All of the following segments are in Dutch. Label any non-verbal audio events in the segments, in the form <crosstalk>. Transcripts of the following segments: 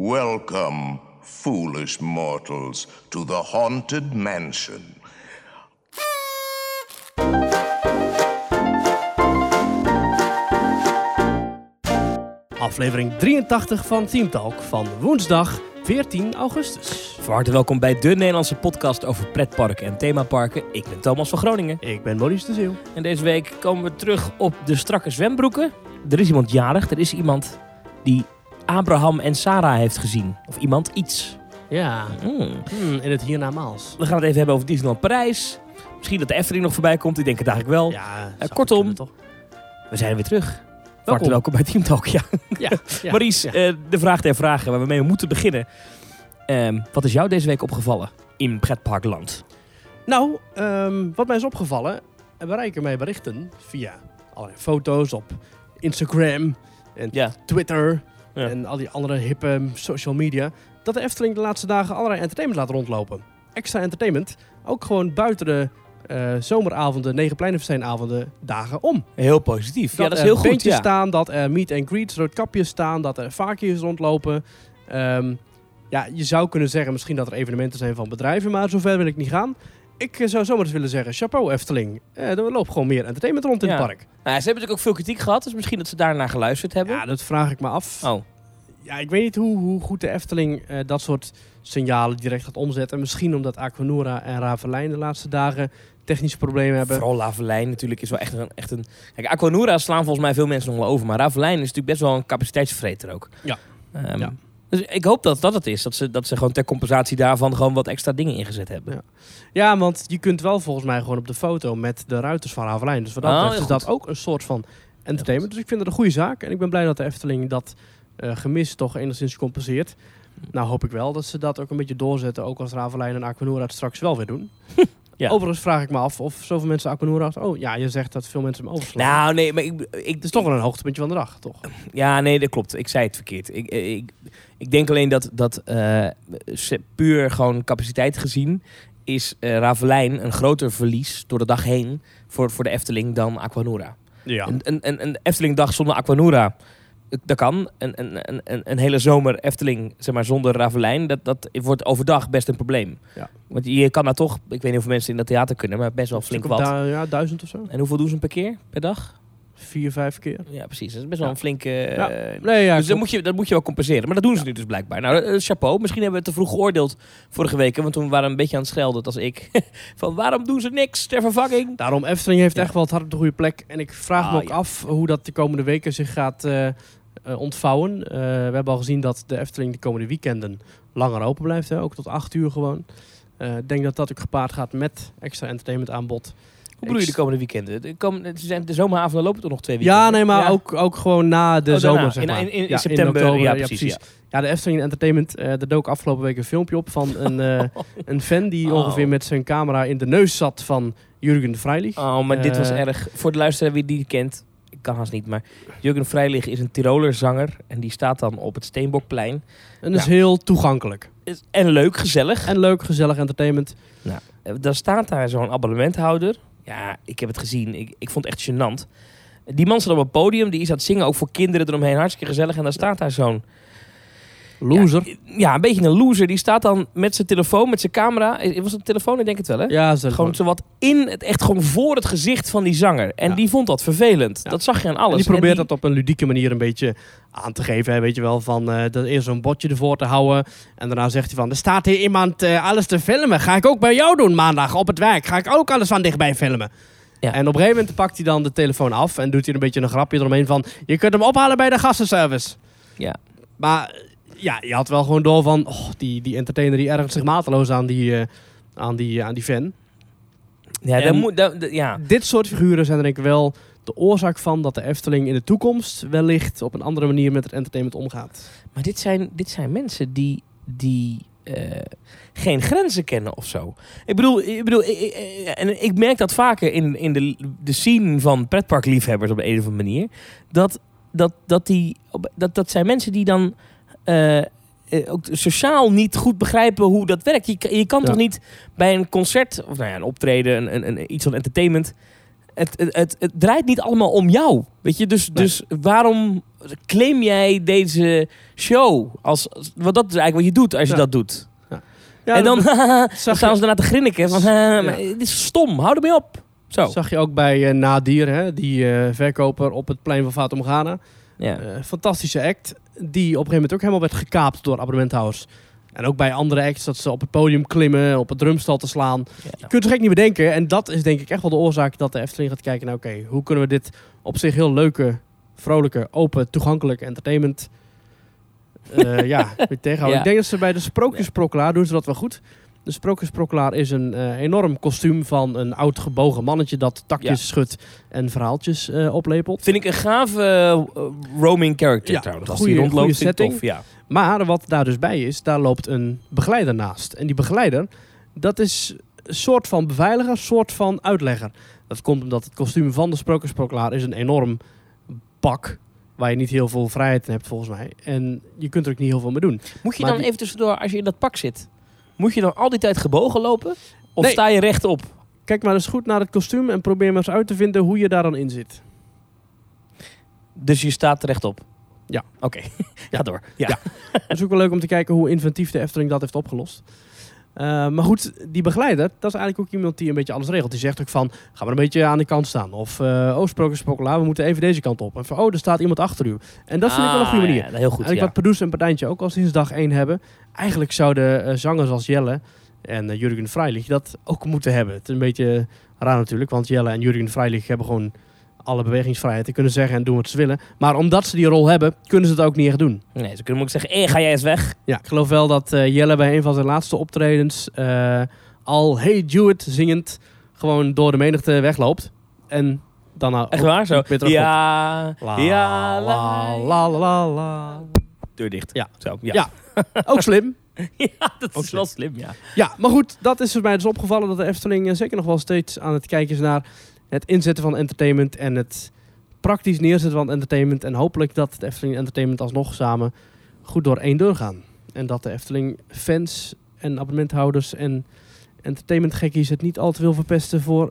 Welcome, foolish mortals, to the Haunted Mansion. Aflevering 83 van Team Talk van woensdag 14 augustus. Van harte welkom bij de Nederlandse podcast over pretparken en themaparken. Ik ben Thomas van Groningen. Ik ben Maurice de Zeeuw. En deze week komen we terug op de strakke zwembroeken. Er is iemand jarig. Er is iemand die Abraham en Sarah heeft gezien. Of iemand iets. Ja, Hmm. hmm, in het hiernamaals. We gaan het even hebben over Disneyland Parijs. Misschien dat de Efteling nog voorbij komt. Ik denk het eigenlijk wel. Ja, zou kortom. kunnen? We zijn weer terug. Welkom. welkom bij Team Talk. Ja. Ja, <laughs> ja. eh, de vraag der vragen waar we mee moeten beginnen. Ehm, wat is jou deze week opgevallen in pretparkland? Nou, ehm, wat mij is opgevallen, en bereiken mij berichten via allerlei foto's op Instagram en Ja. Twitter Ja. en al die andere hippe social media, dat de Efteling de laatste dagen allerlei entertainment laat rondlopen. Extra entertainment, ook gewoon buiten de eh, zomeravonden, negenpleinenfestijnavonden, dagen om. Heel positief. ja, dat is er heel goed. Ja. staan, dat er meet and greets, roodkapjes staan, dat er vaakjes rondlopen. Ehm, ja, je zou kunnen zeggen misschien dat er evenementen zijn van bedrijven, maar zover wil ik niet gaan. Ik eh, zou zomaar eens willen zeggen, chapeau Efteling. Eh, er loopt gewoon meer entertainment rond in Ja. het park. Nou, ze hebben natuurlijk ook veel kritiek gehad, dus misschien dat ze daarnaar geluisterd hebben. Ja, dat vraag ik me af. Oh, Ja, ik weet niet hoe, hoe goed de Efteling eh, dat soort signalen direct gaat omzetten. Misschien omdat Aquanura en Ravelijn de laatste dagen technische problemen hebben. vooral Lavelijn natuurlijk is wel echt een, echt een... Kijk, Aquanura slaan volgens mij veel mensen nog wel over, maar Ravelijn is natuurlijk best wel een capaciteitsvreter ook. Ja. Ehm, Ja. Dus ik hoop dat dat het is, dat ze, dat ze gewoon ter compensatie daarvan gewoon wat extra dingen ingezet hebben. Ja. Ja, want je kunt wel volgens mij gewoon op de foto met de ruiters van Ravelijn. Dus wat dat Oh, betreft is dat ook een soort van entertainment. Dus ik vind het een goede zaak. En ik ben blij dat de Efteling dat eh, gemis toch enigszins compenseert. Nou hoop ik wel dat ze dat ook een beetje doorzetten. Ook als Ravelijn en Aquanura het straks wel weer doen. <laughs> Ja. Overigens vraag ik me af of zoveel mensen Aquanura... Oh ja, je zegt dat veel mensen hem overslaan. Nou, nee, maar ik, ik, het is toch wel een hoogtepuntje van de dag, toch? Ja, nee, dat klopt. Ik zei het verkeerd. Ik, ik, ik denk alleen dat, dat eh, puur gewoon capaciteit gezien is eh, Ravelijn een groter verlies door de dag heen voor, voor de Efteling dan Aquanura. Ja. Een, een, een, een Efteling-dag zonder Aquanura, eh, dat kan. Een, een, een- een, een hele zomer Efteling zeg maar, zonder Ravelijn, dat, dat wordt overdag best een probleem. Ja. Want je kan daar toch, ik weet niet hoeveel mensen in dat theater kunnen, maar best wel flink wat. ja, duizend of zo. En hoeveel doen ze per keer, per dag? Vier, vijf keer. Ja, precies. Dat is best wel Ja. een flinke... Ja. eh, Nee, ja, dus dat moet, je, dat moet je wel compenseren. Maar dat doen ze nu dus blijkbaar. Nou, eh, chapeau. Misschien hebben we het te vroeg geoordeeld vorige week. Want toen waren we een beetje aan het schelden, was ik. <laughs> van waarom doen ze niks ter vervanging? Daarom, Efteling heeft echt wel het hart op de goede plek. En ik vraag Ah, me ook ja. af hoe dat de komende weken zich gaat eh, ontvouwen. Eh, we hebben al gezien dat de Efteling de komende weekenden langer open blijft. Hè? Ook tot acht uur gewoon. Eh, Ik denk dat dat ook gepaard gaat met extra entertainment aanbod. Hoe bedoel je de komende weekenden? De, komende, de zomeravonden lopen toch nog twee weken? Ja, nee, maar Ook, ook gewoon na de Oh, daarna. zomer, zeg In- maar. in- in Ja, september, oktober, ja, precies, Ja, de Efteling Entertainment, eh er dook afgelopen week een filmpje op van een, <laughs> eh, een fan die Oh. ongeveer met zijn camera in de neus zat van Jurgen de Freilich. Oh, maar dit was Eh, erg. Voor de luisteraar wie die kent, ik kan haast niet, maar Jurgen Vrijlig is een Tiroler zanger. En die staat dan op het Steenbokplein. En dat is heel toegankelijk. Is- En leuk, gezellig. En leuk, gezellig entertainment. Eh, Dan staat daar zo'n abonnementhouder. Ja, ik heb het gezien. Ik, ik vond het echt gênant. Die man staat op een podium. Die is aan het zingen, ook voor kinderen eromheen. Hartstikke gezellig. En dan staat daar zo'n... Loser. Ja, ja, een beetje een loser. Die staat dan met zijn telefoon, met zijn camera. Was het een telefoon? Ik denk het wel, hè? Ja, ze Gewoon zo wat in het, echt gewoon voor het gezicht van die zanger. En Ja. die vond dat vervelend. Ja. Dat zag je aan alles. En die probeert En dat op een ludieke manier een beetje aan te geven. Hè, weet je wel, van eh, dat eerst zo'n bordje ervoor te houden. En daarna zegt hij van, er staat hier iemand eh, alles te filmen. Ga ik ook bij jou doen maandag op het werk. Ga ik ook alles van dichtbij filmen. Ja. En op een gegeven moment pakt hij dan de telefoon af en doet hij een beetje een grapje eromheen van... Je kunt hem ophalen bij de gastenservice. Ja. Maar ja, je had wel gewoon door van... Oh, die, die entertainer die ergert zich mateloos aan die, eh, aan die, aan die fan. Ja, daar moet, ja. Dit soort figuren zijn denk ik wel de oorzaak van dat de Efteling in de toekomst wellicht op een andere manier met het entertainment omgaat. Maar dit zijn, dit zijn mensen die, die eh, geen grenzen kennen of zo. Ik bedoel, ik, bedoel ik, ik- en ik merk dat vaker in, in de, de scene van pretparkliefhebbers op een of andere manier. Dat, dat, dat, die, dat, dat zijn mensen die dan eh, eh, ook sociaal niet goed begrijpen hoe dat werkt. Je, kan- je kan Ja. toch niet bij een concert, of nou ja, een optreden, een, een, een, iets van entertainment... het, het, het, het draait niet allemaal om jou. Weet je, dus, Nee. dus waarom claim jij deze show? Als, als- want dat is eigenlijk wat je doet als je Ja. dat doet. Ja, en dan, <laughs> dan staan ze daarna te grinniken. Van, eh, dit is stom, hou ermee op. Zo. zag je ook bij eh, Nadir, hè, die eh, verkoper op het plein van Fatum Ghana. Ja. Eh, fantastische act, die op een gegeven moment ook helemaal werd gekaapt door abonnementhouders. En ook bij andere acts, dat ze op het podium klimmen, op het drumstal te slaan. Ja. Je kunt het gek niet bedenken. En dat is denk ik echt wel de oorzaak dat de Efteling gaat kijken naar... oké, hoe kunnen we dit op zich heel leuke, vrolijke, open, toegankelijke entertainment... eh, <laughs> ja, weer tegenhouden. Ja. Ik denk dat ze bij de Sprookjesprokkelaar doen ze dat wel goed. De Sprookjesprokkelaar is een eh, enorm kostuum van een oud gebogen mannetje... dat takjes Ja. schudt en verhaaltjes eh, oplepelt. Vind ik een gave eh, roaming character Ja, trouwens. Als goeie- die rondloopt, setting. tof. Ja. Maar wat daar dus bij is, daar loopt een begeleider naast. En die begeleider, dat is een soort van beveiliger, soort van uitlegger. Dat komt omdat het kostuum van de sprookjesproklaar is een enorm pak... waar je niet heel veel vrijheid in hebt volgens mij. En je kunt er ook niet heel veel mee doen. Moet je Maar dan die- even tussendoor, als je in dat pak zit, moet je dan al die tijd gebogen lopen? Of Nee. sta je rechtop? Kijk maar eens goed naar het kostuum en probeer maar eens uit te vinden hoe je daar dan in zit. Dus je staat rechtop? Ja. Oké, <laughs> ga door. Ja. Ja. Het is ook wel leuk om te kijken hoe inventief de Efteling dat heeft opgelost. Eh, maar goed, die begeleider, dat is eigenlijk ook iemand die een beetje alles regelt. Die zegt ook van, ga maar een beetje aan de kant staan. Of, eh oh, sprookjesprokkelaar, we moeten even deze kant op. En van, oh, er staat iemand achter u. En dat vind ik wel een goede Ah, manier. Ja, heel goed, Eigenlijk ja. wat Pardoes en Partijntje ook al sinds dag 1 hebben. Eigenlijk zouden eh, zangers als Jelle en Jurgen Freilich dat ook moeten hebben. Het is een beetje raar natuurlijk, want Jelle en Jurgen Freilich hebben gewoon alle bewegingsvrijheid. Die kunnen zeggen en doen wat ze willen. Maar omdat ze die rol hebben, kunnen ze het ook niet echt doen. Nee, ze kunnen ook zeggen, eh, ga jij eens weg. Ja, ik geloof wel dat eh, Jelle bij een van zijn laatste optredens eh, al Hey Jewett zingend gewoon door de menigte wegloopt. En dan nou Echt waar? Zo. Ja, La, ja, la, la, la, la. Deur dicht. Ja. Zo, ja. Ja. Ook slim. <laughs> Ja, dat Ook is wel slim, ja. Ja, maar goed, dat is er mij dus opgevallen dat de Efteling zeker nog wel steeds aan het kijken is naar het inzetten van entertainment en het praktisch neerzetten van entertainment. En hopelijk dat de Efteling en Entertainment alsnog samen goed door één deur gaan. En dat de Efteling fans en abonnementhouders en entertainmentgekkies het niet al te veel verpesten voor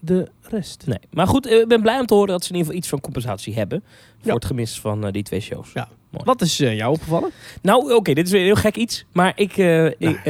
de rest. Nee. Maar goed, eh, ik ben blij om te horen dat ze in ieder geval iets van compensatie hebben. Voor Ja. het gemis van eh, die twee shows. Ja. Wat is eh, jou opgevallen? Nou, oké, dit is weer heel gek iets. Maar ik, eh, ik,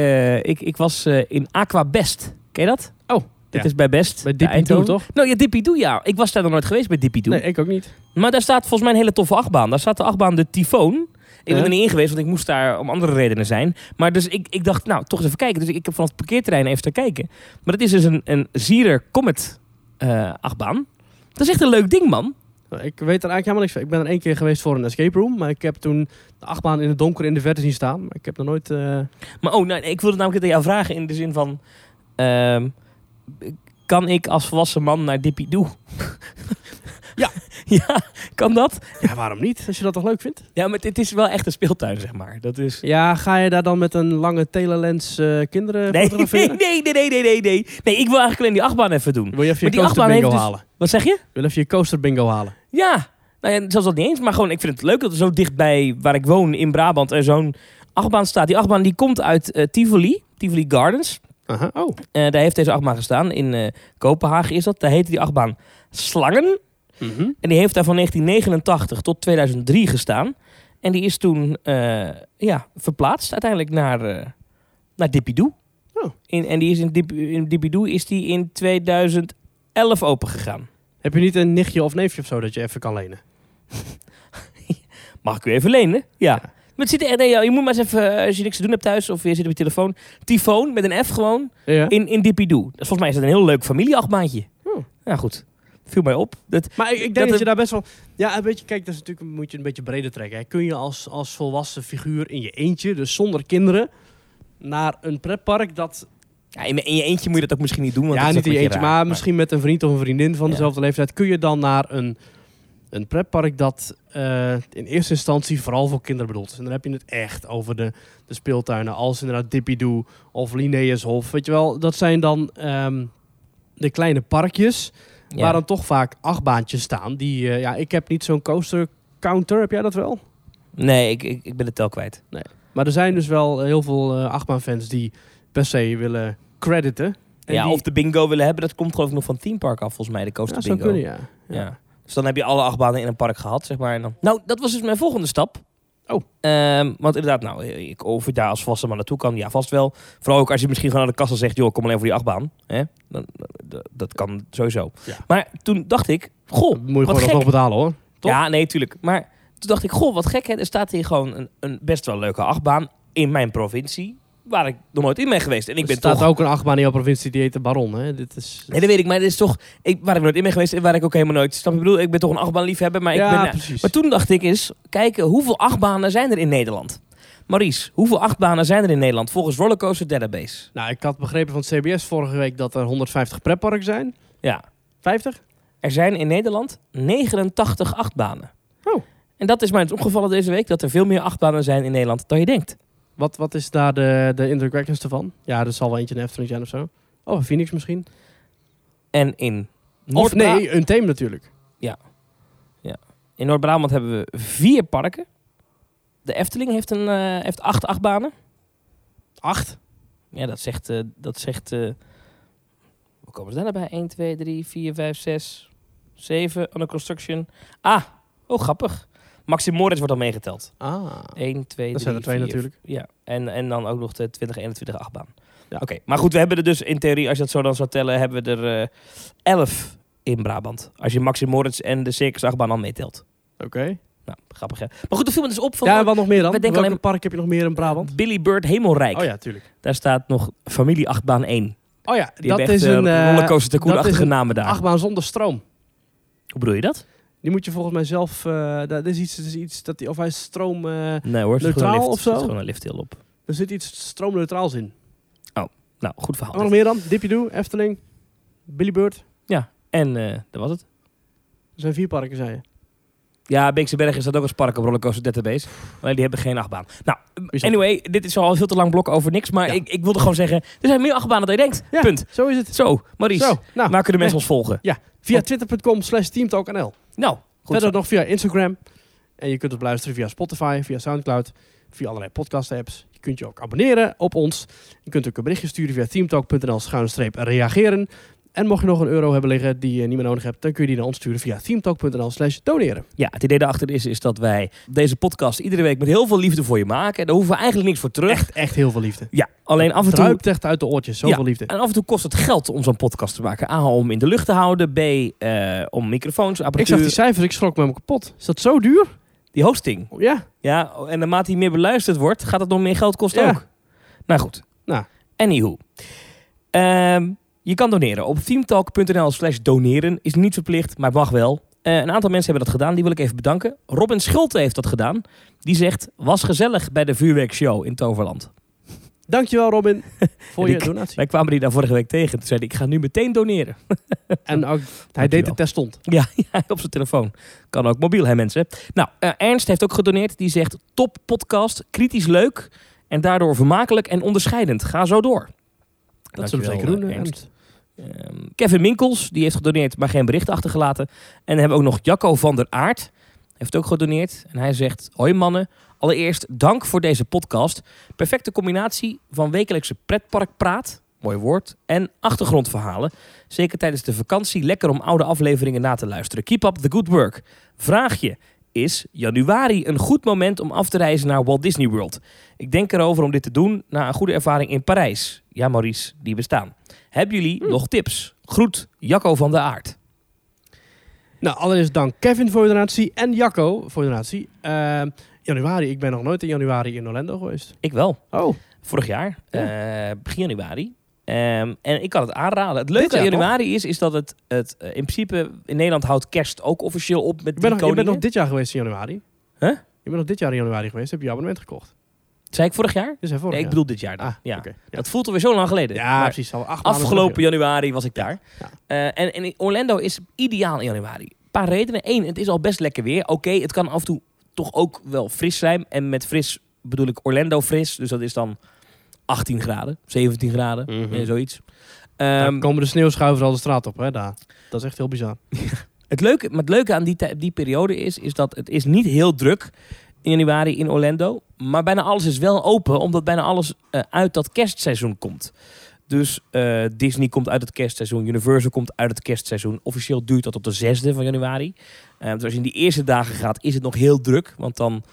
ik, ik was in Aqua Best. Ken je dat? Oh, Ja. is bij Best. Bij Dippy toch? Nou ja, Dippy Doe, ja. Ik was daar nog nooit geweest bij Dippy. Nee, ik ook niet. Maar daar staat volgens mij een hele toffe achtbaan. Daar staat de achtbaan de Tyfoon. Ik ben er niet in geweest, want ik moest daar om andere redenen zijn. Maar dus ik, ik dacht, nou, toch eens even kijken. Dus ik, ik heb vanaf het parkeerterrein even te kijken. Maar het is dus een, een Zierer Comet eh, achtbaan. Dat is echt een leuk ding, man. Ik weet er eigenlijk helemaal niks van. Ik ben er één keer geweest voor een escape room. Maar ik heb toen de achtbaan in het donker in de verte zien staan. Maar ik heb nog nooit... eh, Maar oh, nou, ik wilde namelijk aan jou vragen in de zin van... ehm, kan ik als volwassen man naar Dippy Doe? <laughs> Ja. <laughs> ja, kan dat? Ja, waarom niet? Als je dat toch leuk vindt? Ja, maar het is wel echt een speeltuin, zeg maar. Dat is... Ja, ga je daar dan met een lange telelens eh, kinderen Nee, nee, <laughs> fotograferen? nee, nee, nee, nee, nee, nee. Nee, ik wil eigenlijk alleen die achtbaan even doen. Wil je even Maar je coaster bingo dus- halen? Wat zeg je? Wil je even je coaster bingo halen? Ja, nou ja, zelfs dat niet eens. Maar gewoon, ik vind het leuk dat er zo dichtbij waar ik woon in Brabant er zo'n achtbaan staat. Die achtbaan die komt uit eh, Tivoli, Tivoli Gardens. Aha. Oh, Eh, daar heeft deze achtbaan gestaan. In eh, Kopenhagen is dat. Daar heette die achtbaan Slangen. Mhm. En die heeft daar van 1989 tot 2003 gestaan. En die is toen eh, ja, verplaatst uiteindelijk naar, naar Dippidoo. Oh. In, en die is in, Dip, in is die in 2011 open gegaan. Heb je niet een nichtje of neefje of zo dat je even kan lenen? <laughs> Mag ik u even lenen? Ja. Het zit er, nee, je moet maar eens even, eh, als je niks te doen hebt thuis of je zit op je telefoon. Tyfoon met een F gewoon Ja. in, in Dippidoo. Dus volgens mij is dat een heel leuk familieachtbaantje. Oh. Ja, goed. Viel mij op. Dat, Maar ik, ik denk Dat dat, het- je daar best wel... Ja, een beetje, kijk, dat is natuurlijk, moet je een beetje breder trekken. Hè. Kun je als, als volwassen figuur in je eentje, dus zonder kinderen, naar een pretpark dat... ja, in, in je eentje moet je dat ook misschien niet doen. Want ja, dat is niet in ook je een beetje eentje, raar, maar misschien met een vriend of een vriendin van Ja. dezelfde leeftijd. Kun je dan naar een, een pretpark dat eh, in eerste instantie vooral voor kinderen bedoeld is. En dan heb je het echt over de, de speeltuinen als inderdaad Dippidoo of Linnaeushof. Weet je wel, dat zijn dan ehm, de kleine parkjes... Ja. Waar dan toch vaak achtbaantjes staan. Die, eh, ja, ik heb niet zo'n coaster counter. Heb jij dat wel? Nee, ik, ik, ik ben de tel kwijt. Maar er zijn dus wel heel veel eh achtbaanfans die per se willen crediten. En ja, die- of de bingo willen hebben, dat komt geloof ik nog van Theme Park af, volgens mij, de Ja, coaster dat zou bingo. kunnen, ja. ja. Ja. Dus dan heb je alle achtbanen in een park gehad, zeg maar. En dan... Nou, dat was dus mijn volgende stap. Oh. Ehm, want inderdaad, nou, ik, of je daar als vaste man naartoe kan, ja, vast wel. Vooral ook als je misschien gewoon naar de kassa zegt, joh, kom alleen voor die achtbaan. Hè? Dan, dat, kan sowieso. Ja. Maar toen dacht ik, goh, moet je gewoon nog betalen hoor. Toch? Ja, nee, tuurlijk. Maar toen dacht ik, goh, wat gek hè. Er staat hier gewoon een, een best wel leuke achtbaan in mijn provincie. Waar ik nog nooit in ben geweest. En ik er ben staat toch... ook een achtbaan in jouw provincie die heet de Baron. Hè? Dit is... Nee, dat weet ik. Maar dit is toch... Ik, waar ik nooit in ben geweest en waar ik ook helemaal nooit... Snap je? Ik bedoel, ik ben toch een achtbaanliefhebber. Maar, ik ja, ben, precies. maar toen dacht ik eens, kijken, hoeveel achtbanen zijn er in Nederland? Maurice, hoeveel achtbanen zijn er in Nederland volgens Rollercoaster Database? Nou, ik had begrepen van het CBS vorige week dat er 150 pretparken zijn. Ja, 50? er zijn in Nederland 89 achtbanen. Oh. En dat is mij eens opgevallen deze week, dat er veel meer achtbanen zijn in Nederland dan je denkt. Wat, wat is daar de, de indrukwekkendste van? Ja, er zal wel eentje in Efteling zijn of zo. Oh, Phoenix misschien. En in Of Noord-Bra- nee, een theme natuurlijk. In Noord-Brabant hebben we vier parken. De Efteling heeft, een, eh, heeft acht achtbanen. Acht. Ja, dat zegt... eh, dat zegt eh, hoe komen ze daar nou bij? 1, 2, 3, 4, 5, 6, 7 under construction. Ah, oh grappig. Maxim Moritz wordt al meegeteld. Ah. 1, 2, 3, Dat zijn er twee 4, natuurlijk. Ja, en, en dan ook nog de 2021 achtbaan. Ja. Oké, maar goed, we hebben er dus in theorie, als je dat zo dan zou tellen, hebben we er eh 11 in Brabant. Als je Maxim Moritz en de Circus achtbaan al meetelt. Oké. Nou, grappig hè. Maar goed, de viel me dus op van Ja, wat nog meer dan? we denken Welke alleen- park heb je nog meer in Brabant? Billy Bird Hemelrijk. Oh ja, tuurlijk. Daar staat nog familie achtbaan 1. Oh ja, Die dat hebben is echt een eh, eh, tycoon-achtige dat is een namen daar. achtbaan zonder stroom. Hoe bedoel je dat? Die moet je volgens mij zelf... eh dat is iets, dat is iets dat die, of hij is stroom... eh, Nee hoor, is Neutraal lift. of zo? Is gewoon een lift heel op. er zit iets stroomneutraals in. Nou, goed verhaal. Nog meer dan? Dippy Doo, Efteling, Billy Bird. Ja, en eh, dat was het. Er zijn vier parken, zei je. Ja, Beekse Bergen staat ook als park op Rollercoaster Database. Alleen die hebben geen achtbaan. Nou, anyway, dit is al veel te lang blok over niks. Maar Ja. ik, ik wilde gewoon zeggen, er zijn meer achtbanen dan je denkt. Ja, Punt. Zo is het. Zo, Maurice, Zo, nou, waar kunnen mensen ons volgen? via twitter.com slash teamtalknl. Nou, goed Verder zo. nog via Instagram. En je kunt ons beluisteren via Spotify, via Soundcloud, via allerlei podcast apps. Je kunt je ook abonneren op ons. Je kunt ook een berichtje sturen via teamtalk.nl schuinstreep reageren. En mocht je nog een euro hebben liggen die je niet meer nodig hebt, dan kun je die naar ons sturen via teamtalk.nl slash doneren. Ja, het idee daarachter is, is dat wij deze podcast iedere week met heel veel liefde voor je maken. Daar hoeven we eigenlijk niks voor terug. Echt, echt heel veel liefde. Ja, alleen af en Het toe... druipt echt uit de oortjes, zoveel Ja, liefde. En af en toe kost het geld om zo'n podcast te maken. A, om in de lucht te houden. B, eh, om microfoons, Ik apparatuur. zag die cijfers, ik schrok me helemaal kapot. Is dat zo duur? die hosting. Ja. Ja, en naarmate die meer beluisterd wordt, gaat het nog meer geld kosten Ja. ook. Nou goed. Nou. Anywho. Ehm, je kan doneren op themetalk.nl slash doneren. Is niet verplicht, maar mag wel. Eh, een aantal mensen hebben dat gedaan. Die wil ik even bedanken. Robin Schulte heeft dat gedaan. Die zegt, was gezellig bij de vuurwerkshow in Toverland. Dankjewel Robin <laughs> voor je donatie. Wij kwamen die daar vorige week tegen. Toen zei hij, ik ga nu meteen doneren. <laughs> En ook, hij Dankjewel. deed het terstond. Ja, <laughs> ja, op zijn telefoon. Kan ook mobiel, hè mensen. Nou, eh, Ernst heeft ook gedoneerd. Die zegt, top podcast, kritisch leuk en daardoor vermakelijk en onderscheidend. Ga zo door. Dat zullen we zeker doen. eh, Ernst. Ehm, Kevin Minkels, die heeft gedoneerd, maar geen bericht achtergelaten. En dan hebben we ook nog Jacco van der Aert. Heeft ook gedoneerd. En hij zegt, hoi mannen. Allereerst dank voor deze podcast. Perfecte combinatie van wekelijkse pretparkpraat, mooi woord, en achtergrondverhalen. Zeker tijdens de vakantie lekker om oude afleveringen na te luisteren. Keep up the good work. Vraagje. Is januari een goed moment om af te reizen naar Walt Disney World? Ik denk erover om dit te doen na een goede ervaring in Parijs. Ja, Maurice, die bestaan. Hebben jullie nog tips? Groet, Jacco van der Aert. Nou, allereerst dank Kevin voor je donatie en Jacco voor je donatie. Eh, januari, ik ben nog nooit in januari in Orlando geweest. Ik wel. Oh, Vorig jaar, Ja. eh, begin januari. Ehm, en ik kan het aanraden. Het leuke aan januari is, is dat het, het eh, in principe in Nederland houdt kerst ook officieel op met bent, nog, je bent nog dit jaar geweest in januari. Huh? Je bent nog dit jaar in januari geweest, heb je je abonnement gekocht. Zei ik vorig jaar? Dus vorig Nee, ik bedoel dit jaar. dan. Ah, ja. Dat voelt alweer zo lang geleden. ja Maar precies. Al acht afgelopen januari was ik daar. Ja. Eh, en, en Orlando is ideaal in januari. Een paar redenen. Eén, het is al best lekker weer. Oké, het kan af en toe toch ook wel fris zijn. En met fris bedoel ik Orlando fris. Dus dat is dan 18 graden, 17 graden, Mhm. eh, zoiets. Ehm, Dan komen de sneeuwschuivers al de straat op, hè, daar. Dat is echt heel bizar. <laughs> Het leuke, maar het leuke aan die, die periode is, is dat het is niet heel druk in januari in Orlando. Maar bijna alles is wel open, omdat bijna alles eh, uit dat kerstseizoen komt. Dus eh, Disney komt uit het kerstseizoen, Universal komt uit het kerstseizoen. Officieel duurt dat tot de 6e van januari. Eh, dus als je in die eerste dagen gaat, is het nog heel druk. Want dan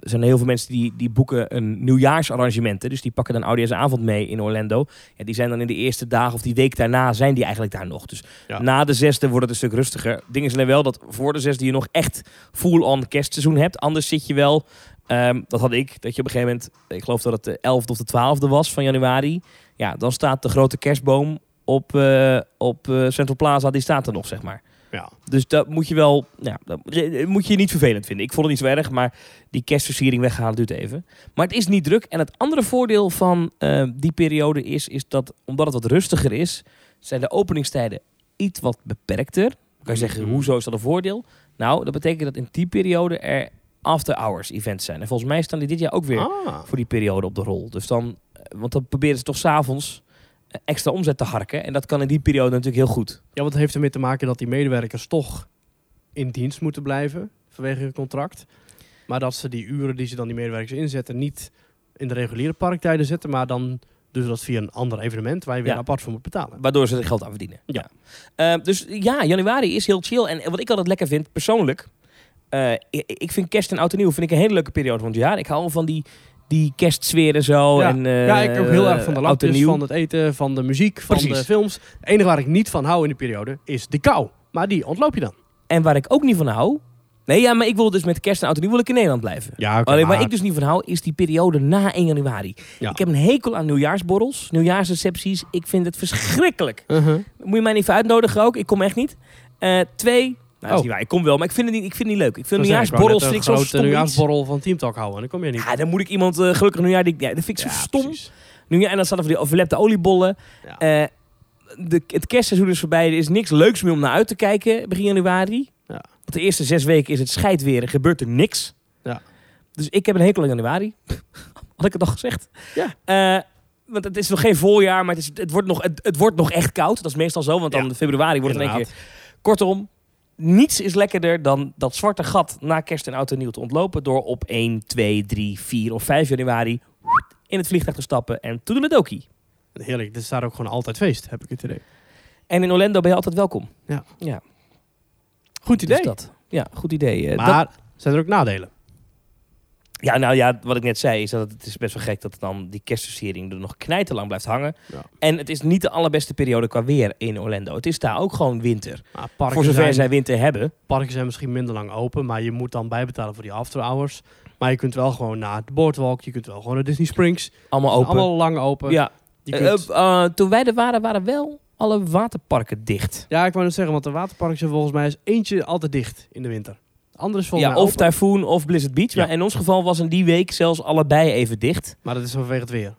zijn er heel veel mensen die, die boeken een nieuwjaarsarrangementen. Dus die pakken dan oudejaarsavond mee in Orlando. Ja, die zijn dan in de eerste dagen of die week daarna zijn die eigenlijk daar nog. Dus Ja. na de zesde wordt het een stuk rustiger. Dingen zijn er wel dat voor de zesde je nog echt full-on kerstseizoen hebt. Anders zit je wel, ehm, dat had ik, dat je op een gegeven moment, ik geloof dat het de 11e of de 12e was van januari. Ja, dan staat de grote kerstboom op, eh, op eh, Central Plaza, die staat er nog, zeg maar. Ja. Dus dat moet je wel, ja, dat moet je niet vervelend vinden. Ik vond het niet zo erg, maar die kerstversiering weghalen duurt even. Maar het is niet druk. En het andere voordeel van eh, die periode is, is dat omdat het wat rustiger is, zijn de openingstijden iets wat beperkter. Dan kan je zeggen, Mhm. hoezo is dat een voordeel? Nou, dat betekent dat in die periode er after-hours events zijn. En volgens mij staan die dit jaar ook weer Ah. voor die periode op de rol. Dus dan, eh, want dan proberen ze toch s'avonds eh, extra omzet te harken. En dat kan in die periode natuurlijk heel goed. Ja, want het heeft ermee te maken dat die medewerkers toch in dienst moeten blijven vanwege hun contract. Maar dat ze die uren die ze dan die medewerkers inzetten niet in de reguliere parktijden zetten, maar dan doen ze dat via een ander evenement waar je weer Ja. apart voor moet betalen. Waardoor ze er geld aan verdienen. Ja. Eh, dus ja, januari is heel chill. En wat ik altijd lekker vind, persoonlijk. Eh, ik, ik vind kerst en oud en nieuw vind ik een hele leuke periode van het jaar. Ik hou van die, die kerstsfeer en zo. Ja. En, eh, ja, ik ook heel erg van de lampjes, nieuw. van het eten, van de muziek, van Precies. de films. Het enige waar ik niet van hou in die periode is de kou. Maar die ontloop je dan. En waar ik ook niet van hou. Nee, ja, maar ik wil dus met kerst en oud en nieuw wil ik in Nederland blijven. Ja, Alleen waar ik dus niet van hou, is die periode na 1 januari. Ja. Ik heb een hekel aan nieuwjaarsborrels, nieuwjaarsrecepties. Ik vind het verschrikkelijk. Uh-huh. Moet je mij niet even uitnodigen ook? Ik kom echt niet. Eh, twee, nou, is Oh. niet waar. Ik kom wel, maar ik vind het niet, ik vind het niet leuk. Ik vind Dan zeg ik, ik wou nieuwjaarsborrels net vind ik een zo stom nieuwjaarsborrel van Teamtalk houden. En dan kom je niet. Ja, dan moet ik iemand eh, gelukkig nieuwjaar. Die, ja, dat vind ik zo Ja, stom. precies. Nu, en dan staat er voor die verlepte oliebollen. Ja. Eh, de, het kerstseizoen is voorbij. Er is niks leuks meer om naar uit te kijken begin januari. Ja. Want de eerste zes weken is het scheidweer en gebeurt er niks. Ja. Dus ik heb een hekel aan januari. <laughs> Had ik het al gezegd? Ja. Eh, want het is nog geen voorjaar, maar het, is, het, wordt nog, het, het wordt nog echt koud. Dat is meestal zo, want dan februari wordt het in één keer... Kortom, niets is lekkerder dan dat zwarte gat na kerst en oud en nieuw te ontlopen... door op 1, 2, 3, 4 of 5 januari in het vliegtuig te stappen en toedeledokie. Heerlijk. Dit staat ook gewoon altijd feest, heb ik het idee. En in Orlando ben je altijd welkom. Goed idee. Dus dat. Ja, goed idee. Eh, dat- maar zijn er ook nadelen? Ja, nou ja, wat ik net zei is dat het is best wel gek dat dan die kerstversiering er nog knijterlang blijft hangen. Ja. En het is niet de allerbeste periode qua weer in Orlando. Het is daar ook gewoon winter. Maar Voor zover zijn, zij winter hebben. parken zijn misschien minder lang open, maar je moet dan bijbetalen voor die after hours. Maar je kunt wel gewoon naar de boardwalk, je kunt wel gewoon naar Disney Springs. Allemaal open. Allemaal lang open. ja. Eh, kunt- eh, toen wij er waren, waren wel alle waterparken dicht. ja, ik wou net zeggen, want de waterparken zijn volgens mij is eentje altijd dicht in de winter. De andere is volgens Ja, mij of open, Typhoon of Blizzard Beach. Ja. Maar in ons geval was in die week zelfs allebei even dicht. maar dat is vanwege het weer.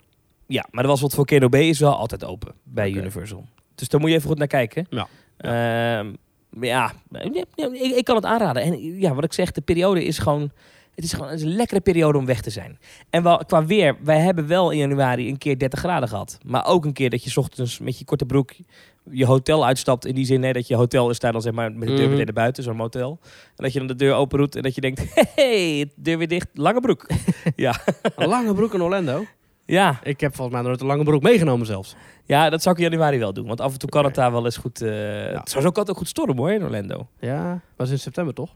Ja, maar er was wat Volcano Bay is wel altijd open bij. Universal. Dus daar moet je even goed naar kijken. Ja. Ehm, ja, ik, ik kan het aanraden. En ja, wat ik zeg, de periode is gewoon... Het is gewoon het is een lekkere periode om weg te zijn. En wel, qua weer, wij hebben wel in januari een keer 30 graden gehad. Maar ook een keer dat je 's ochtends met je korte broek je hotel uitstapt. In die zin nee, dat je hotel is daar dan zeg maar met de deur Mhm. meteen naar buiten, zo'n motel. En dat je dan de deur open doet en dat je denkt, <laughs> hey, deur weer dicht, lange broek. <laughs> Een lange broek in Orlando. ja, Ik heb volgens mij nooit een lange broek meegenomen zelfs. Ja, dat zou ik in januari wel doen. Want af en toe kan het daar wel eens goed... eh Het zou zo kan het ook goed stormen hoor, in Orlando. Ja, was in september toch?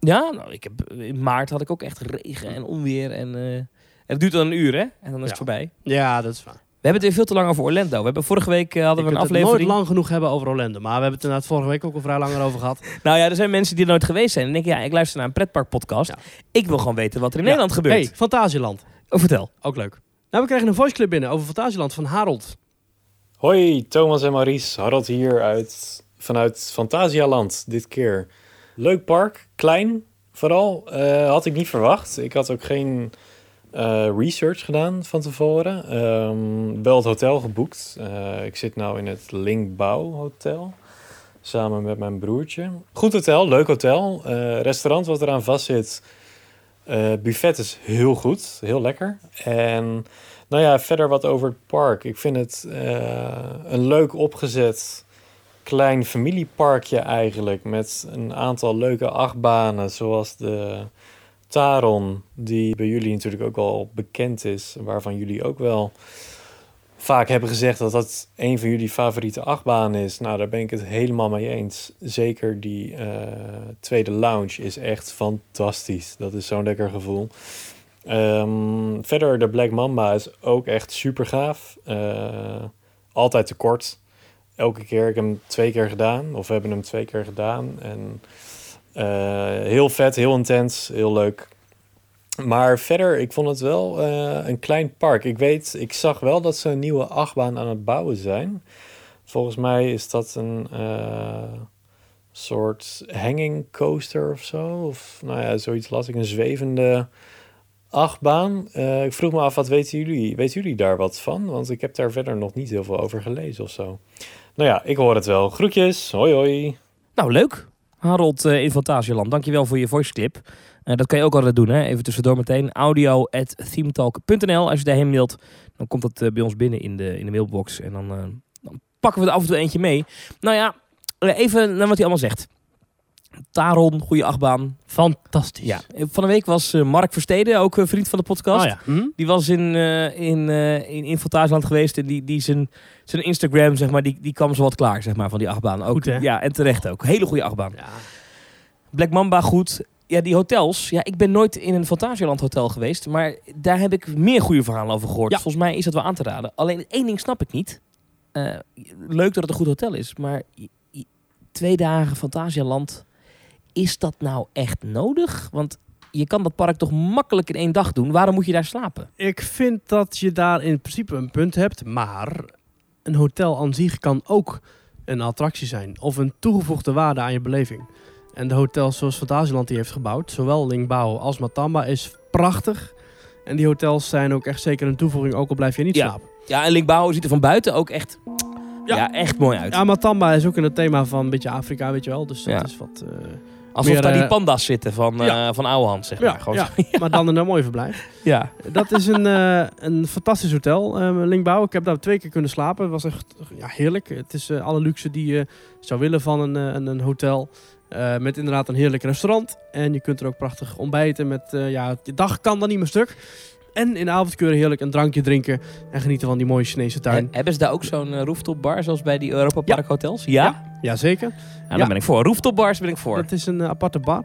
Ja, nou, ik heb, in maart had ik ook echt regen en onweer. En, eh, en het duurt dan een uur, hè? En dan is Ja. het voorbij. Ja, dat is waar. We hebben het weer veel te lang over Orlando. We hebben vorige week eh, hadden we een kunt het nooit aflevering. lang genoeg hebben over Orlando. Maar we hebben het inderdaad vorige week ook al vrij lang erover gehad. <laughs> Nou ja, er zijn mensen die er nooit geweest zijn. En denken, ja, ik luister naar een pretpark podcast. Ja. Ik wil gewoon weten wat er in Ja. Nederland gebeurt. Hey, Fantasieland. Oh, vertel. Ook leuk. Nou, we krijgen een voice clip binnen over Fantasieland van Harold. Hoi, Thomas en Maurice. Harold hier uit, vanuit Fantasialand dit keer. Leuk park, klein vooral. Eh, had ik niet verwacht. Ik had ook geen eh, research gedaan van tevoren. Ehm, wel het hotel geboekt. Eh, ik zit nou in het Linkbouw Hotel. Samen met mijn broertje. Goed hotel, leuk hotel. Eh, restaurant wat eraan vast zit. Buffet is heel goed, heel lekker. En nou ja, verder wat over het park. Ik vind het een leuk opgezet klein familieparkje eigenlijk. Met een aantal leuke achtbanen, zoals de Taron, die bij jullie natuurlijk ook al bekend is. Waarvan jullie ook wel vaak hebben gezegd dat dat een van jullie favoriete achtbanen is. Nou, daar ben ik het helemaal mee eens. Zeker die eh, tweede lounge is echt fantastisch. Dat is zo'n lekker gevoel. Ehm, verder, de Black Mamba is ook echt super gaaf. Eh, altijd te kort. Elke keer. Ik heb hem twee keer gedaan. Of we hebben hem twee keer gedaan. En heel vet, heel intens, heel leuk. Maar verder, ik vond het wel eh, een klein park. Ik weet, ik zag wel dat ze een nieuwe achtbaan aan het bouwen zijn. Volgens mij is dat een eh, soort hanging coaster of zo. Of nou ja, zoiets las ik, een zwevende achtbaan. Eh, ik vroeg me af, wat weten jullie? Weten jullie daar wat van? Want ik heb daar verder nog niet heel veel over gelezen of zo. Nou ja, ik hoor het wel. Groetjes, hoi hoi. Nou, leuk. Harold eh, in Fantasieland, dankjewel voor je voice clip. Eh, dat kan je ook altijd doen, hè? even tussendoor meteen. audio.themetalk.nl Als je daarheen mailt, dan komt dat eh, bij ons binnen in de, in de mailbox. En dan, dan pakken we er af en toe eentje mee. Nou ja, even naar wat hij allemaal zegt. Taron, goede achtbaan. Fantastisch. Ja. Eh, Van de week was eh, Mark Versteden, ook een vriend van de podcast. Oh ja. Hm? Die was in, eh in, eh in, in Fantasieland geweest. En die, die zijn, zijn Instagram, zeg maar, die, die kwam zo wat klaar, zeg maar, van die achtbaan. Ook, Goed, hè? Ja, en terecht ook. Hele goede achtbaan. Ja. Black Mamba goed. Ja, die hotels. Ja, ik ben nooit in een Fantasieland hotel geweest. Maar daar heb ik meer goede verhalen over gehoord. Ja. Volgens mij is dat wel aan te raden. Alleen één ding snap ik niet. Eh, leuk dat het een goed hotel is. Maar twee dagen Fantasieland. Is dat nou echt nodig? Want je kan dat park toch makkelijk in één dag doen. Waarom moet je daar slapen? Ik vind dat je daar in principe een punt hebt, maar een hotel aan zich kan ook een attractie zijn of een toegevoegde waarde aan je beleving. En de hotels zoals Fantasieland die heeft gebouwd, zowel Lingbao als Matamba, is prachtig. En die hotels zijn ook echt zeker een toevoeging, ook al blijf je niet Ja. slapen. Ja, en Linkbouw ziet er van buiten ook echt, ja. Ja. echt mooi uit. Ja, Matamba is ook in het thema van een beetje Afrika, weet je wel. Dus dat Ja. is wat... eh, Alsof meer, daar die eh, panda's zitten van, eh ja. van Ouwehand, zeg maar. <laughs> ja, maar dan in een mooi verblijf. <laughs> ja. Dat is een, eh, een fantastisch hotel, eh Linkbouw. Ik heb daar twee keer kunnen slapen. Het was echt ja, heerlijk. Het is eh, alle luxe die je zou willen van een, eh, een, een hotel. Eh, met inderdaad een heerlijk restaurant. En je kunt er ook prachtig ontbijten. Met, eh, ja, je dag kan dan niet meer stuk. En in de avond kun je heerlijk een drankje drinken. En genieten van die mooie Chinese tuin. He- hebben ze daar ook zo'n eh, rooftop bar zoals bij die Europa Park hotels? Ja? Ja, Jazeker. dan Ja. ben ik voor. Rooftop bars ben ik voor. Dat is een eh, aparte bar.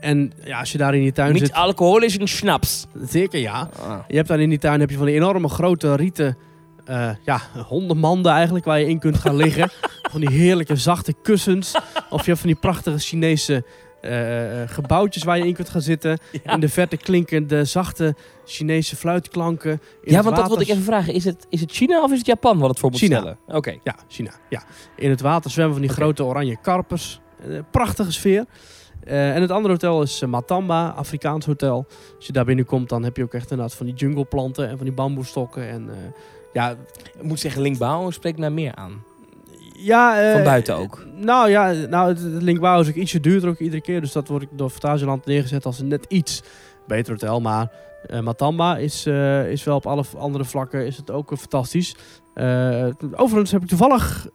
En ja, als je daar in die tuin Niet zit... alcoholisch en schnaps. Zeker ja. Ah. Je hebt daar in die tuin heb je van die enorme grote rieten eh, ja, hondenmanden eigenlijk waar je in kunt gaan liggen. <laughs> van die heerlijke zachte kussens. Of je hebt van die prachtige Chinese eh, eh, gebouwtjes waar je in kunt gaan zitten. Ja, In de verte klinken de zachte Chinese fluitklanken. In ja want dat wilde ik even vragen. Is het, is het China of is het Japan wat het voor moet China. stellen? Oké. Ja, China. Ja. In het water zwemmen van die grote oranje karpers. Eh, prachtige sfeer. En het andere hotel is Matamba, Afrikaans hotel. Als je daar binnenkomt, dan heb je ook echt inderdaad van die jungleplanten en van die bamboestokken. En ja, Ik moet zeggen, Linkbouw spreekt mij meer aan. Ja eh, Van buiten ook. Nou ja, nou, het, Linkbouw is ook ietsje duurder ook iedere keer. Dus dat wordt door Fantasieland neergezet als een net iets beter hotel. Maar eh, Matamba is, eh, is wel op alle andere vlakken is het ook fantastisch. Overigens heb ik toevallig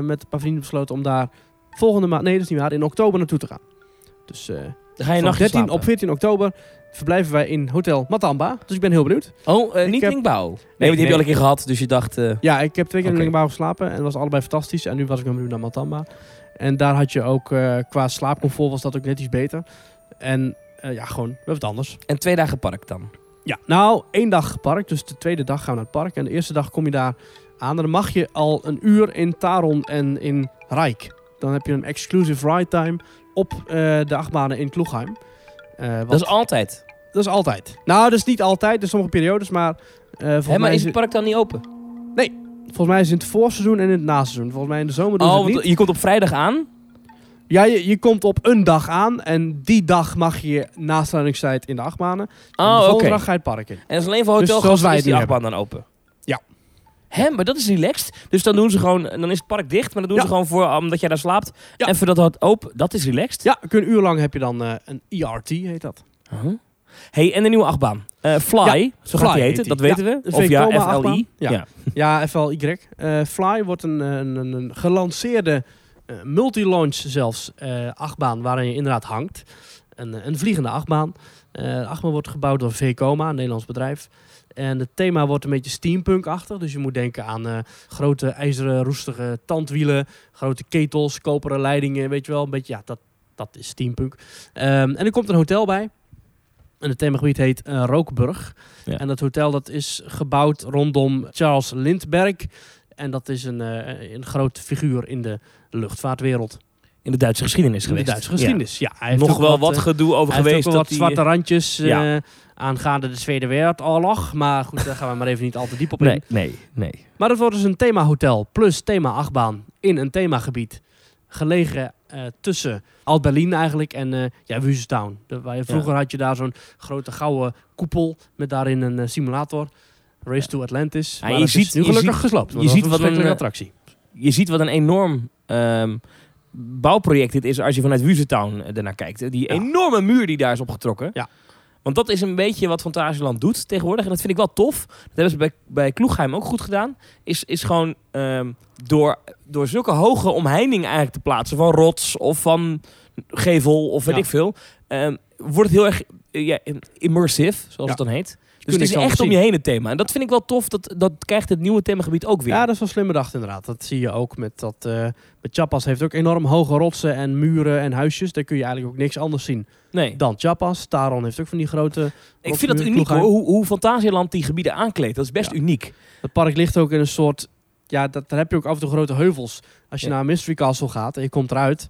met een paar vrienden besloten om daar volgende maand, nee dat is niet waar, in oktober naartoe te gaan. Dus Dan ga je nog 13 op 14 oktober verblijven wij in Hotel Matamba. Dus ik ben heel benieuwd. Oh, eh, niet heb- Linkbouw. Nee, want die nee. heb je al een keer gehad. Dus je dacht... eh, Ja, ik heb twee keer in Linkbouw geslapen en het was allebei fantastisch. En nu was ik benieuwd naar Matamba. En daar had je ook, eh, qua slaapcomfort was dat ook net iets beter. En ja, gewoon wat anders. en twee dagen park dan. Ja, nou, één dag park. Dus de tweede dag gaan we naar het park. En de eerste dag kom je daar aan. En dan mag je al een uur in Taron en in Rijk. Dan heb je een exclusive ride time op de achtbanen in Kloegheim. Eh, Dat is altijd. dat is altijd. Nou, dat is niet altijd. Zijn sommige periodes, maar... eh, volgens, Hè, maar mij is het park dan niet open? volgens mij is het in het voorseizoen en in het naseizoen. Volgens mij in de zomer doen ze Oh, het niet. want je komt op vrijdag aan. Ja, je, je komt op een dag aan en die dag mag je nasluitingstijd in de achtbanen. Oh, volgende oké. dag ga je het park in. En dat is alleen voor Dus hotelgasten wij is die achtbaan dan open? Hè, maar dat is relaxed. Dus dan doen ze gewoon... Dan is het park dicht, maar dan doen Ja. ze gewoon voor... Omdat jij daar slaapt. Ja. En voordat het open... Dat is relaxed. Ja, een uur lang heb je dan eh, een ERT, heet dat. Huh? Hey, en de nieuwe achtbaan. Eh, Fly, Ja, zo Fly gaat die heten, dat weten we. Of ja, FLI. Ja. Ja. FLY. Eh Fly wordt een, een, een, gelanceerde multi-launch zelfs achtbaan waarin je inderdaad hangt. Een, een vliegende achtbaan. De achtbaan wordt gebouwd door Vekoma, een Nederlands bedrijf. En het thema wordt een beetje steampunk-achtig. Dus je moet denken aan eh, grote ijzeren roestige tandwielen, grote ketels, koperen leidingen, weet je wel. Een beetje, ja, dat, dat is steampunk. Ehm, en er komt een hotel bij. En het themagebied heet eh, Rookburg. Ja. En dat hotel dat is gebouwd rondom Charles Lindbergh. En dat is een, eh, een groot figuur in de luchtvaartwereld. In de Duitse geschiedenis In geweest. de Duitse geschiedenis, ja. Hij Ja. heeft Nog wel wat eh, gedoe over hij heeft geweest. ook dat wat die- zwarte randjes eh, Ja. aangaande de Tweede Wereldoorlog. Maar goed, daar gaan we maar even niet al te diep op in. Nee, nee, nee. Maar het wordt dus een themahotel plus thema-achtbaan in een themagebied. Gelegen tussen Alt-Berlin eigenlijk en eh ja, vroeger had je daar zo'n grote gouden koepel met daarin een simulator. Race to Atlantis. Ja, maar je dat ziet- nu gelukkig gesloopt. je dat ziet wat een, attractie. Je ziet wat een enorm ehm, bouwproject dit is als je vanuit Wuzentown eh, ernaar kijkt. hè. Die Ja. enorme muur die daar is opgetrokken. Ja. Want dat is een beetje wat Fantasieland doet tegenwoordig. En dat vind ik wel tof. Dat hebben ze bij, bij Kloegheim ook goed gedaan. Is, is gewoon ehm, door, door zulke hoge omheiningen eigenlijk te plaatsen. Van rots of van gevel of weet Ja. ik veel. ehm, wordt het heel erg eh, ja, immersive, zoals Ja. het dan heet. Dus het is echt om je heen het thema. En dat vind ik wel tof. Dat, dat krijgt het nieuwe themagebied ook weer. Ja, dat is wel slim bedacht inderdaad. Dat zie je ook met dat... eh met Chapas heeft ook enorm hoge rotsen en muren en huisjes. Daar kun je eigenlijk ook niks anders zien nee. dan Chapas. Taron heeft ook van die grote... Ik vind dat uniek hoor, hoe, hoe Fantasieland die gebieden aankleedt. Dat is best Ja. uniek. Het park ligt ook in een soort... Ja, dat, daar heb je ook af en toe grote heuvels. Als je Ja. naar Mystery Castle gaat en je komt eruit...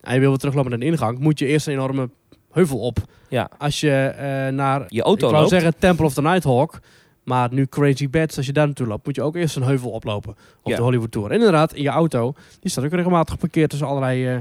en je wil weer teruglopen naar de ingang... moet je eerst een enorme heuvel op. Ja. Als je eh, naar... Je auto ik wou loopt. zeggen Temple of the Nighthawk... Maar nu Crazy Bats, als je daar naartoe loopt, moet je ook eerst een heuvel oplopen op Ja. de Hollywood Tour. En inderdaad, in je auto, die staat ook regelmatig geparkeerd tussen allerlei eh,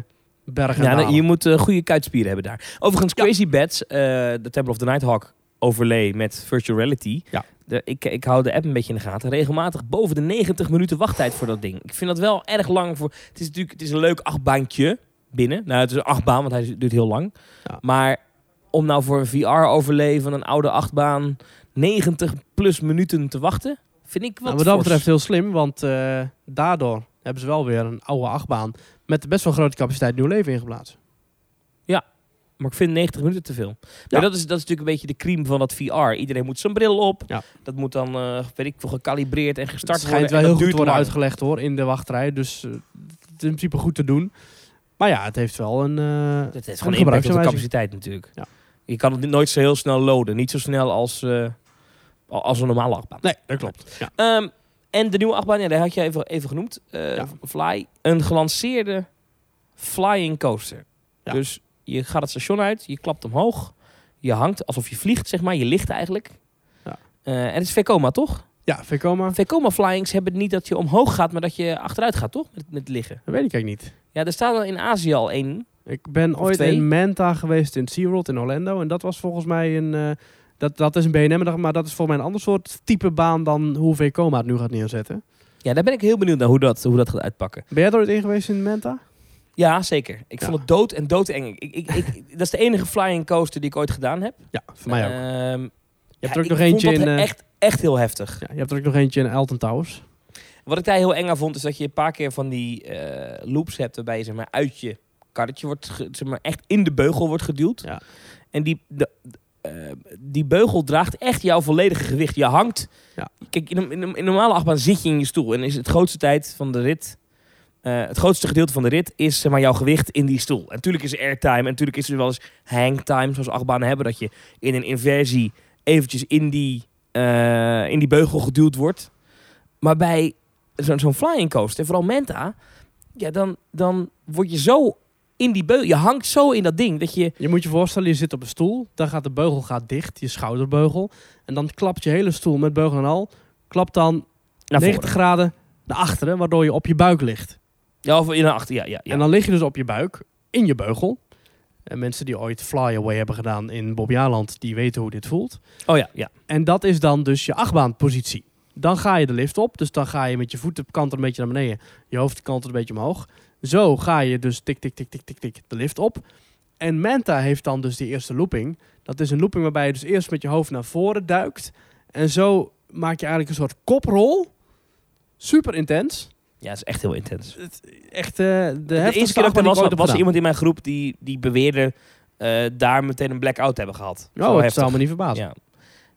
bergen Ja, je moet eh, goede kuitspieren hebben daar. Overigens, Ja. Crazy Bats, eh, de Temple of the Nighthawk overlay met virtual reality. Ja. De, ik, ik hou de app een beetje in de gaten. Regelmatig boven de 90 minuten wachttijd voor dat ding. Ik vind dat wel erg lang voor. Het is natuurlijk het is een leuk achtbaantje binnen. Nou, het is een achtbaan, want hij duurt heel lang. Ja. Maar om nou voor een VR-overlay van een oude achtbaan 90 plus minuten te wachten, vind ik wat. Nou, wat dat fors. betreft heel slim, want eh, daardoor hebben ze wel weer een oude achtbaan met best wel grote capaciteit nieuw leven ingeblazen. Maar ik vind 90 minuten te veel. Maar dat is, dat is natuurlijk een beetje de crime van dat VR. Iedereen moet zijn bril op. Ja. Dat moet dan, eh, weet ik veel, gecalibreerd en gestart het schijnt worden. wel heel dat goed worden lang. uitgelegd hoor, in de wachtrij. Dus eh, het is in principe goed te doen. Maar ja, het heeft wel een, eh Het heeft een gewoon impact op de capaciteit natuurlijk. Ja. Je kan het nooit zo heel snel loaden. Niet zo snel als, eh, als een normale achtbaan. Nee, dat klopt. Ja. Ehm, en de nieuwe achtbaan, ja, daar had je even, even genoemd. Eh, Ja. Fly. Een gelanceerde flying coaster. Ja. Dus je gaat het station uit, je klapt omhoog. Je hangt alsof je vliegt, zeg maar. Je ligt eigenlijk. Ja. En het is Vekoma, toch? Ja, Vekoma, Vekoma flyings hebben niet dat je omhoog gaat, maar dat je achteruit gaat, toch? Met, met liggen. dat weet ik eigenlijk niet. Ja, er staat al in Azië al één. Ik ben ooit twee. in Manta geweest in SeaWorld in Orlando. En dat was volgens mij een... eh, dat, dat is een BNM, maar dat is volgens mij een ander soort type baan dan hoe Vekoma het nu gaat neerzetten. Ja, daar ben ik heel benieuwd naar hoe dat, hoe dat gaat uitpakken. Ben jij er ooit in geweest in Manta? Ja, zeker. Ik Ja. vond het dood en doodeng. Ik, ik, ik, <laughs> dat is de enige flying coaster die ik ooit gedaan heb. Ja, voor mij ook. Ehm, Je hebt er ook nog eentje in... echt, echt heel heftig. ja, je hebt er ook nog eentje in Elton Towers. Wat ik daar heel eng aan vond, is dat je een paar keer van die eh, loops hebt waarbij je zeg maar, uit je karretje wordt, zeg maar, echt in de beugel wordt geduwd. Ja. En die, de, eh, die beugel draagt echt jouw volledige gewicht. Je hangt. Ja. Kijk, in een, in, een, in normale achtbaan zit je in je stoel en is het grootste tijd van de rit. eh, het grootste gedeelte van de rit is zeg maar, jouw gewicht in die stoel. En natuurlijk is er airtime en natuurlijk is er wel eens hangtime, zoals achtbanen hebben, dat je in een inversie eventjes in die, in die beugel geduwd wordt. Maar bij zo'n zo'n flying coaster, vooral Menta, ja, dan, dan word je zo in die beugel. Je hangt zo in dat ding dat je. Je moet je voorstellen, je zit op een stoel. Dan gaat de beugel gaat dicht, je schouderbeugel. En dan klapt je hele stoel met beugel en al. Klapt dan Naar 90 voren. graden naar achteren, waardoor je op je buik ligt. Ja, of in achter. Ja, ja, ja. En dan lig je dus op je buik, in je beugel. En mensen die ooit Fly Away hebben gedaan in Bobbejaanland, die weten hoe dit voelt. Oh ja, ja. En dat is dan dus je achtbaanpositie. Dan ga je de lift op, dus dan ga je met je voeten kant een beetje naar beneden. Je hoofd kant een beetje omhoog. Zo ga je dus tik, tik, tik, tik, tik, tik de lift op. En Manta heeft dan dus die eerste looping. Dat is een looping waarbij je dus eerst met je hoofd naar voren duikt. En zo maak je eigenlijk een soort koprol. Super intens. Ja, is echt heel intens. Echt eh, de eerste keer dat ik er was, was er gedaan. iemand in mijn groep die, die beweerde eh, daar meteen een blackout te hebben gehad. Zo Oh, het heftig. zou me niet verbazen. Ja.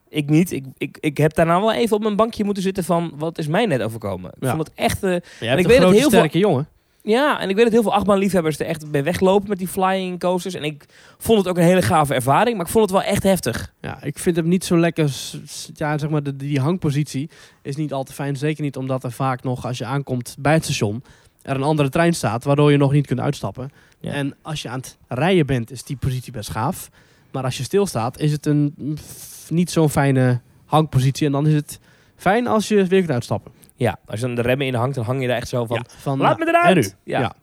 Ik niet. Ik, ik, ik heb daarna wel even op mijn bankje moeten zitten van... Wat is mij net overkomen? Ik Ja. vond het echt... Jij ik weet een dat heel veel- sterke jongen. ja, en ik weet dat heel veel achtbaanliefhebbers er echt bij weglopen met die flying coasters. En ik vond het ook een hele gave ervaring. Maar ik vond het wel echt heftig. Ja, ik vind hem niet zo lekker. Ja, zeg maar, de, die hangpositie is niet al te fijn. Zeker niet omdat er vaak nog, als je aankomt bij het station, er een andere trein staat, waardoor je nog niet kunt uitstappen. Ja. En als je aan het rijden bent, is die positie best gaaf. Maar als je stilstaat, is het een niet zo'n fijne hangpositie. En dan is het fijn als je weer kunt uitstappen. Ja, als je dan de remmen in hangt, dan hang je daar echt zo van... Ja, van, Laat me eruit! En nu? Ja. Ja.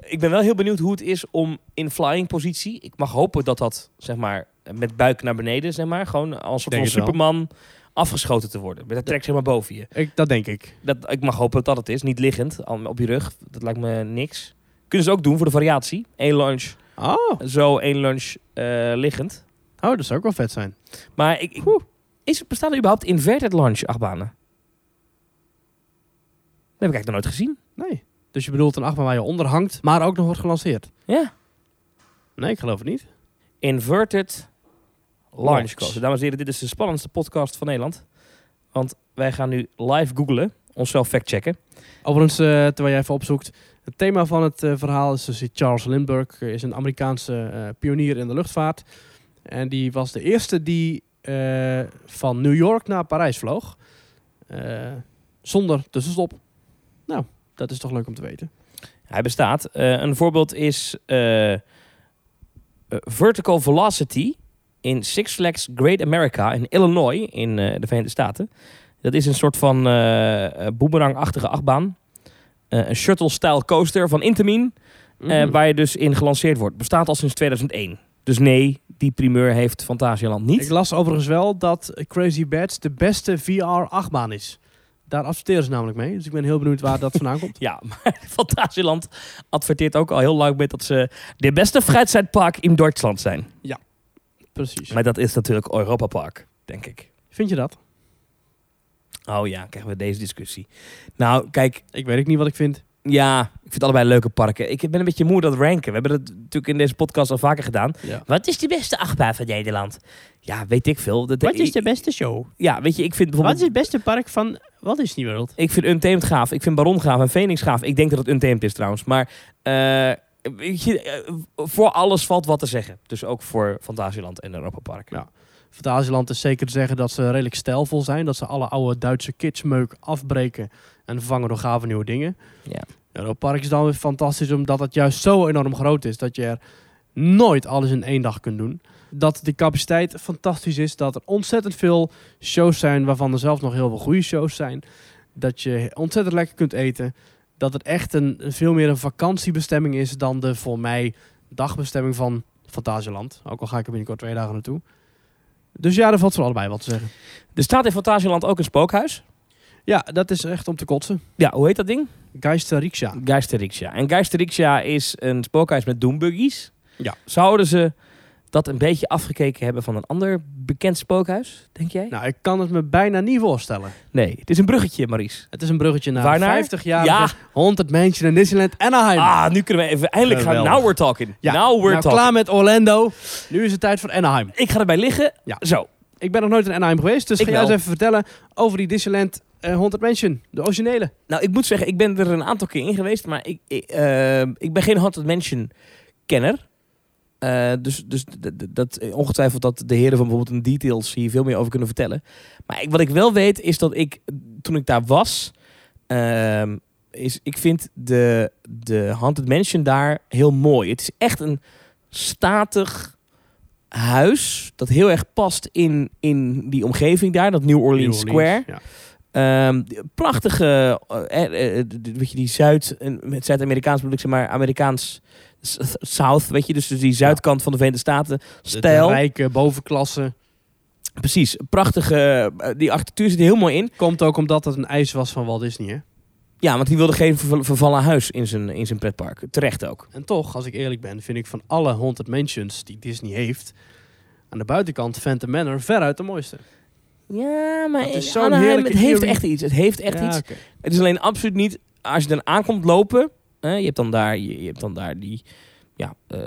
Ik ben wel heel benieuwd hoe het is om in flying positie... Ik mag hopen dat dat, zeg maar, met buik naar beneden, zeg maar... Gewoon als een Denk soort van het wel. Superman afgeschoten te worden. Met dat trek zeg maar boven je. Ik, dat denk ik. Dat, ik mag hopen dat dat het is. Niet liggend, al- op je rug. Dat lijkt me niks. Kunnen ze ook doen voor de variatie. Eén lunch Oh, zo, één lunch eh, liggend. Oh dat zou ook wel vet zijn. Maar ik, ik, is, bestaan er überhaupt inverted lunch achtbanen? Dat heb ik eigenlijk nog nooit gezien. Nee. Dus je bedoelt een achtbaan waar je onder hangt, maar ook nog wordt gelanceerd. Ja. Nee, ik geloof het niet. Inverted Launch Launch. Coaster. Dames en heren, dit is de spannendste podcast van Nederland. Want wij gaan nu live googlen, onszelf factchecken. Overigens, eh, terwijl jij even opzoekt. Het thema van het eh, verhaal is dus Charles Lindbergh. eh, is een Amerikaanse pionier in de luchtvaart. En die was de eerste die eh, van New York naar Parijs vloog. Eh, zonder tussenstop. Nou, dat is toch leuk om te weten. Hij bestaat. Eh, een voorbeeld is Vertical Velocity in Six Flags Great America in Illinois in de Verenigde Staten. Dat is een soort van boomerang-achtige achtbaan. Een shuttle-style coaster van Intamin. Mhm. waar je dus in gelanceerd wordt. Bestaat al sinds 2001. Dus nee, die primeur heeft Fantasialand niet. Ik las overigens wel dat Crazy Bats de beste VR-achtbaan is. Daar adverteren ze namelijk mee. Dus ik ben heel benieuwd waar dat vandaan komt. <laughs> Ja, maar <laughs> Fantasieland adverteert ook al heel lang met dat ze de beste Freizeitpark in Duitsland zijn. Precies. Maar dat is natuurlijk Europa Park, denk ik. Vind je dat? Oh ja, krijgen we deze discussie. Nou, kijk, Ik weet ook niet wat ik vind. Ja, ik vind het allebei leuke parken. Ik ben een beetje moe dat ranken. We hebben het natuurlijk in deze podcast al vaker gedaan. Ja. Wat is de beste achtbaan van Nederland? Ja, weet ik veel. Dat, Wat is de beste show? Ja, weet je, ik vind bijvoorbeeld... Wat is het beste park van Walt Disney World? Ik vind Untamed gaaf. Ik vind Baron gaaf en Phoenix gaaf. Ik denk dat het Untamed is trouwens. Maar eh, weet je, eh, voor alles valt wat te zeggen. Dus ook voor Fantasieland en Europa Park. Ja. Fantasieland is zeker te zeggen dat ze redelijk stijlvol zijn. Dat ze alle oude Duitse kidsmeuk afbreken en vervangen door gave nieuwe dingen. Ja. Park is dan weer fantastisch omdat het juist zo enorm groot is dat je er nooit alles in één dag kunt doen. Dat de capaciteit fantastisch is, dat er ontzettend veel shows zijn waarvan er zelfs nog heel veel goede shows zijn. Dat je ontzettend lekker kunt eten. Dat het echt een, veel meer een vakantiebestemming is dan de voor mij dagbestemming van Fantasieland. Ook al ga ik er binnenkort twee dagen naartoe. Dus ja, daar valt voor allebei wat te zeggen. Er staat in Fantasieland ook een spookhuis. Ja, dat is echt om te kotsen. Ja, hoe heet dat ding? Geisterriksja. Geisterriksja. En Geisterriksja is een spookhuis met doombuggies. Ja. Zouden ze dat een beetje afgekeken hebben van een ander bekend spookhuis, denk jij? Nou, ik kan het me bijna niet voorstellen. Nee, het is een bruggetje, Maurice. Het is een bruggetje naar Waarnaar? 50 jaar Ja. 100 Mansion in Disneyland Anaheim. Ah, nu kunnen we even eindelijk gaan. Now we're talking. ja, Now we're nou, talking. klaar met Orlando. Nu is het tijd voor Anaheim. Ik ga erbij liggen. Ja. Zo. Ik ben nog nooit in Anaheim geweest, dus Ik ga jij eens even vertellen over die Disneyland eh 100 Mansion. De originele. Nou, ik moet zeggen, ik ben er een aantal keer in geweest, maar ik, ik, eh, ik ben geen Haunted Mansion kenner. Eh, dus dus dat, ongetwijfeld dat de heren van bijvoorbeeld een Details hier veel meer over kunnen vertellen. Maar ik, wat ik wel weet is dat ik, toen ik daar was, ehm, is, ik vind de, de Haunted Mansion daar heel mooi. Het is echt een statig huis dat heel erg past in, in die omgeving daar, dat New Orleans, New Orleans, Square. Ja. Die prachtige, eh, eh, eh, weet je, die Zuid, met Zuid-Amerikaans bedoel ik zeg maar Amerikaans South, weet je, dus die zuidkant van de Verenigde Staten, De, de stijl. rijke bovenklasse. Precies, prachtige, die architectuur zit er heel mooi in. Komt ook omdat het een eis was van Walt Disney, hè? Ja, want die wilde geen verval- vervallen huis in zijn, in zijn pretpark. Terecht ook. En toch, als ik eerlijk ben, vind ik van alle Haunted Mansions die Disney heeft... aan de buitenkant Phantom Manor veruit de mooiste. Ja, maar Het is in zo'n Anaheim, heerlijke het heeft echt iets. Het heeft echt Ja, iets. Het is alleen absoluut niet, als je dan aankomt lopen, hè, je hebt dan daar, je, je hebt dan daar die, ja, eh,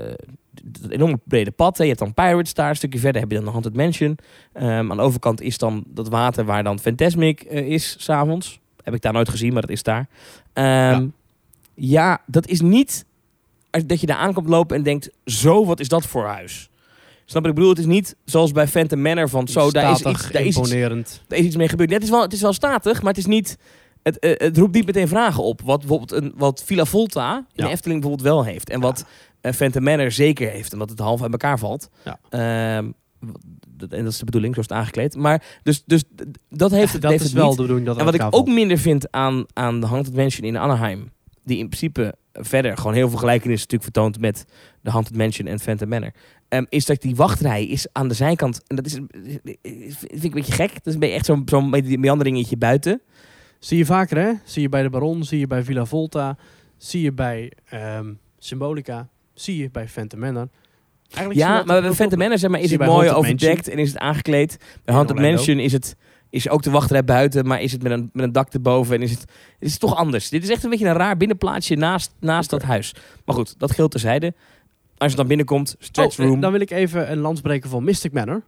enorme brede pad. Hè. Je hebt dan Pirates daar. Een stukje verder heb je dan de Haunted Mansion. Ehm, aan de overkant is dan dat water waar dan Fantasmic eh, is, s'avonds. Heb ik daar nooit gezien, maar dat is daar. Ehm, ja. dat is niet als- dat je daar aankomt lopen en denkt... Zo, wat is dat voor huis? Snap je? Ik bedoel, het is niet zoals bij Phantom Manor van... Zo, daar is, iets, daar, is iets, er is iets mee gebeurd. Het, is wel, het is wel statig, maar het is niet... Het, eh, het roept niet meteen vragen op. Wat bijvoorbeeld een, wat Villa Volta in Ja. de Efteling bijvoorbeeld wel heeft. En wat eh, Phantom Manor zeker heeft. Omdat het half uit elkaar valt. Ja. Ehm, dat- en dat is de bedoeling, zo is het aangekleed. Maar dus, dus dat heeft <laughs> het, dat heeft is het wel niet. de bedoeling dat En wat ik ook valt. minder vind aan, aan de Haunted Mansion in Anaheim... die in principe verder gewoon heel veel gelijkenissen natuurlijk vertoont... met de Haunted Mansion en Phantom Manor... ehm, is dat die wachtrij is aan de zijkant... en dat is, vind ik een beetje gek. Dat is een beetje echt zo'n zo'n me- meanderingetje buiten. Zie je vaker, hè? Zie je bij de Baron, zie je bij Villa Volta, zie je bij ehm, Symbolica, zie je bij Phantom Manor. Eigenlijk je Ja, maar bij Phantom Manor zeg maar, is het je mooi Haunted overdekt en is het aangekleed. Bij Haunted. Mansion is het is ook de wachtrij buiten, maar is het met een, met een dak erboven en is het, het is toch anders. Dit is echt een beetje een raar binnenplaatsje naast, naast dat huis. Maar goed, dat geldt terzijde. Als je dan binnenkomt, stretch Oh, eh, room. dan wil ik even een lans breken voor Mystic Manor.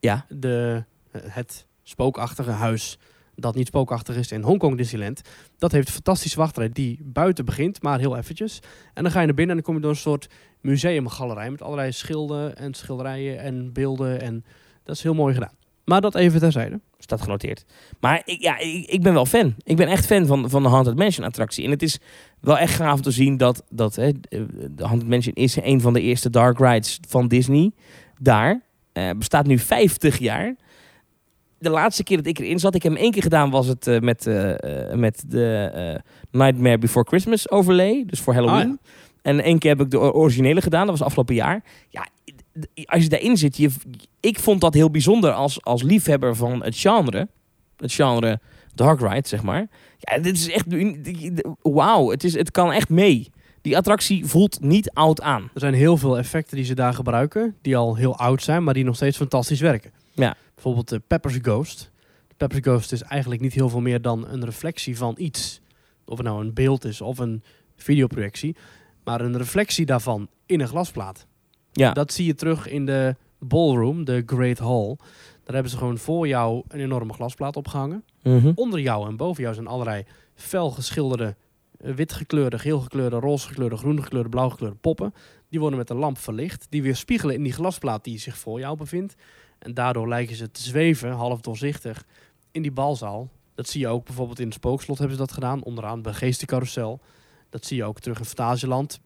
ja, De, eh, het spookachtige huis dat niet spookachtig is in Hongkong Disneyland. Dat heeft een fantastische wachtrij die buiten begint, maar heel eventjes. En dan ga je naar binnen en dan kom je door een soort museumgalerij met allerlei schilden en schilderijen en beelden. En dat is heel mooi gedaan. Maar dat even terzijde. staat genoteerd. Maar ik, ja, ik, ik ben wel fan. Ik ben echt fan van, van de Haunted Mansion attractie. En het is wel echt gaaf om te zien dat, dat hè, de Haunted Mansion is een van de eerste dark rides van Disney. Daar. Eh, bestaat nu 50 jaar. De laatste keer dat ik erin zat, ik heb hem één keer gedaan, was het eh, met, eh, met de Nightmare Before Christmas overlay. Dus voor Halloween. Ah, En één keer heb ik de originele gedaan, dat was afgelopen jaar. Ja, als je daarin zit, je, ik vond dat heel bijzonder als, als liefhebber van het genre. Het genre Dark Ride, zeg maar. Ja, dit is echt... Wauw, het, is- het kan echt mee. Die attractie voelt niet oud aan. Er zijn heel veel effecten die ze daar gebruiken, die al heel oud zijn, maar die nog steeds fantastisch werken. Ja. Bijvoorbeeld de Pepper's Ghost. De Pepper's Ghost is eigenlijk niet heel veel meer dan een reflectie van iets. Of het nou een beeld is of een videoprojectie. Maar een reflectie daarvan in een glasplaat. Ja, Dat zie je terug in de ballroom, de Great Hall. Daar hebben ze gewoon voor jou een enorme glasplaat opgehangen. Mhm. Onder jou en boven jou zijn allerlei fel geschilderde, eh, wit gekleurde, geel gekleurde, roze gekleurde, groen gekleurde, blauw gekleurde poppen. Die worden met een lamp verlicht. Die weer spiegelen in die glasplaat die zich voor jou bevindt. En daardoor lijken ze te zweven, half doorzichtig, in die balzaal. Dat zie je ook bijvoorbeeld in het Spookslot hebben ze dat gedaan. Onderaan bij Geestencarousel. Dat zie je ook terug in Fantasieland.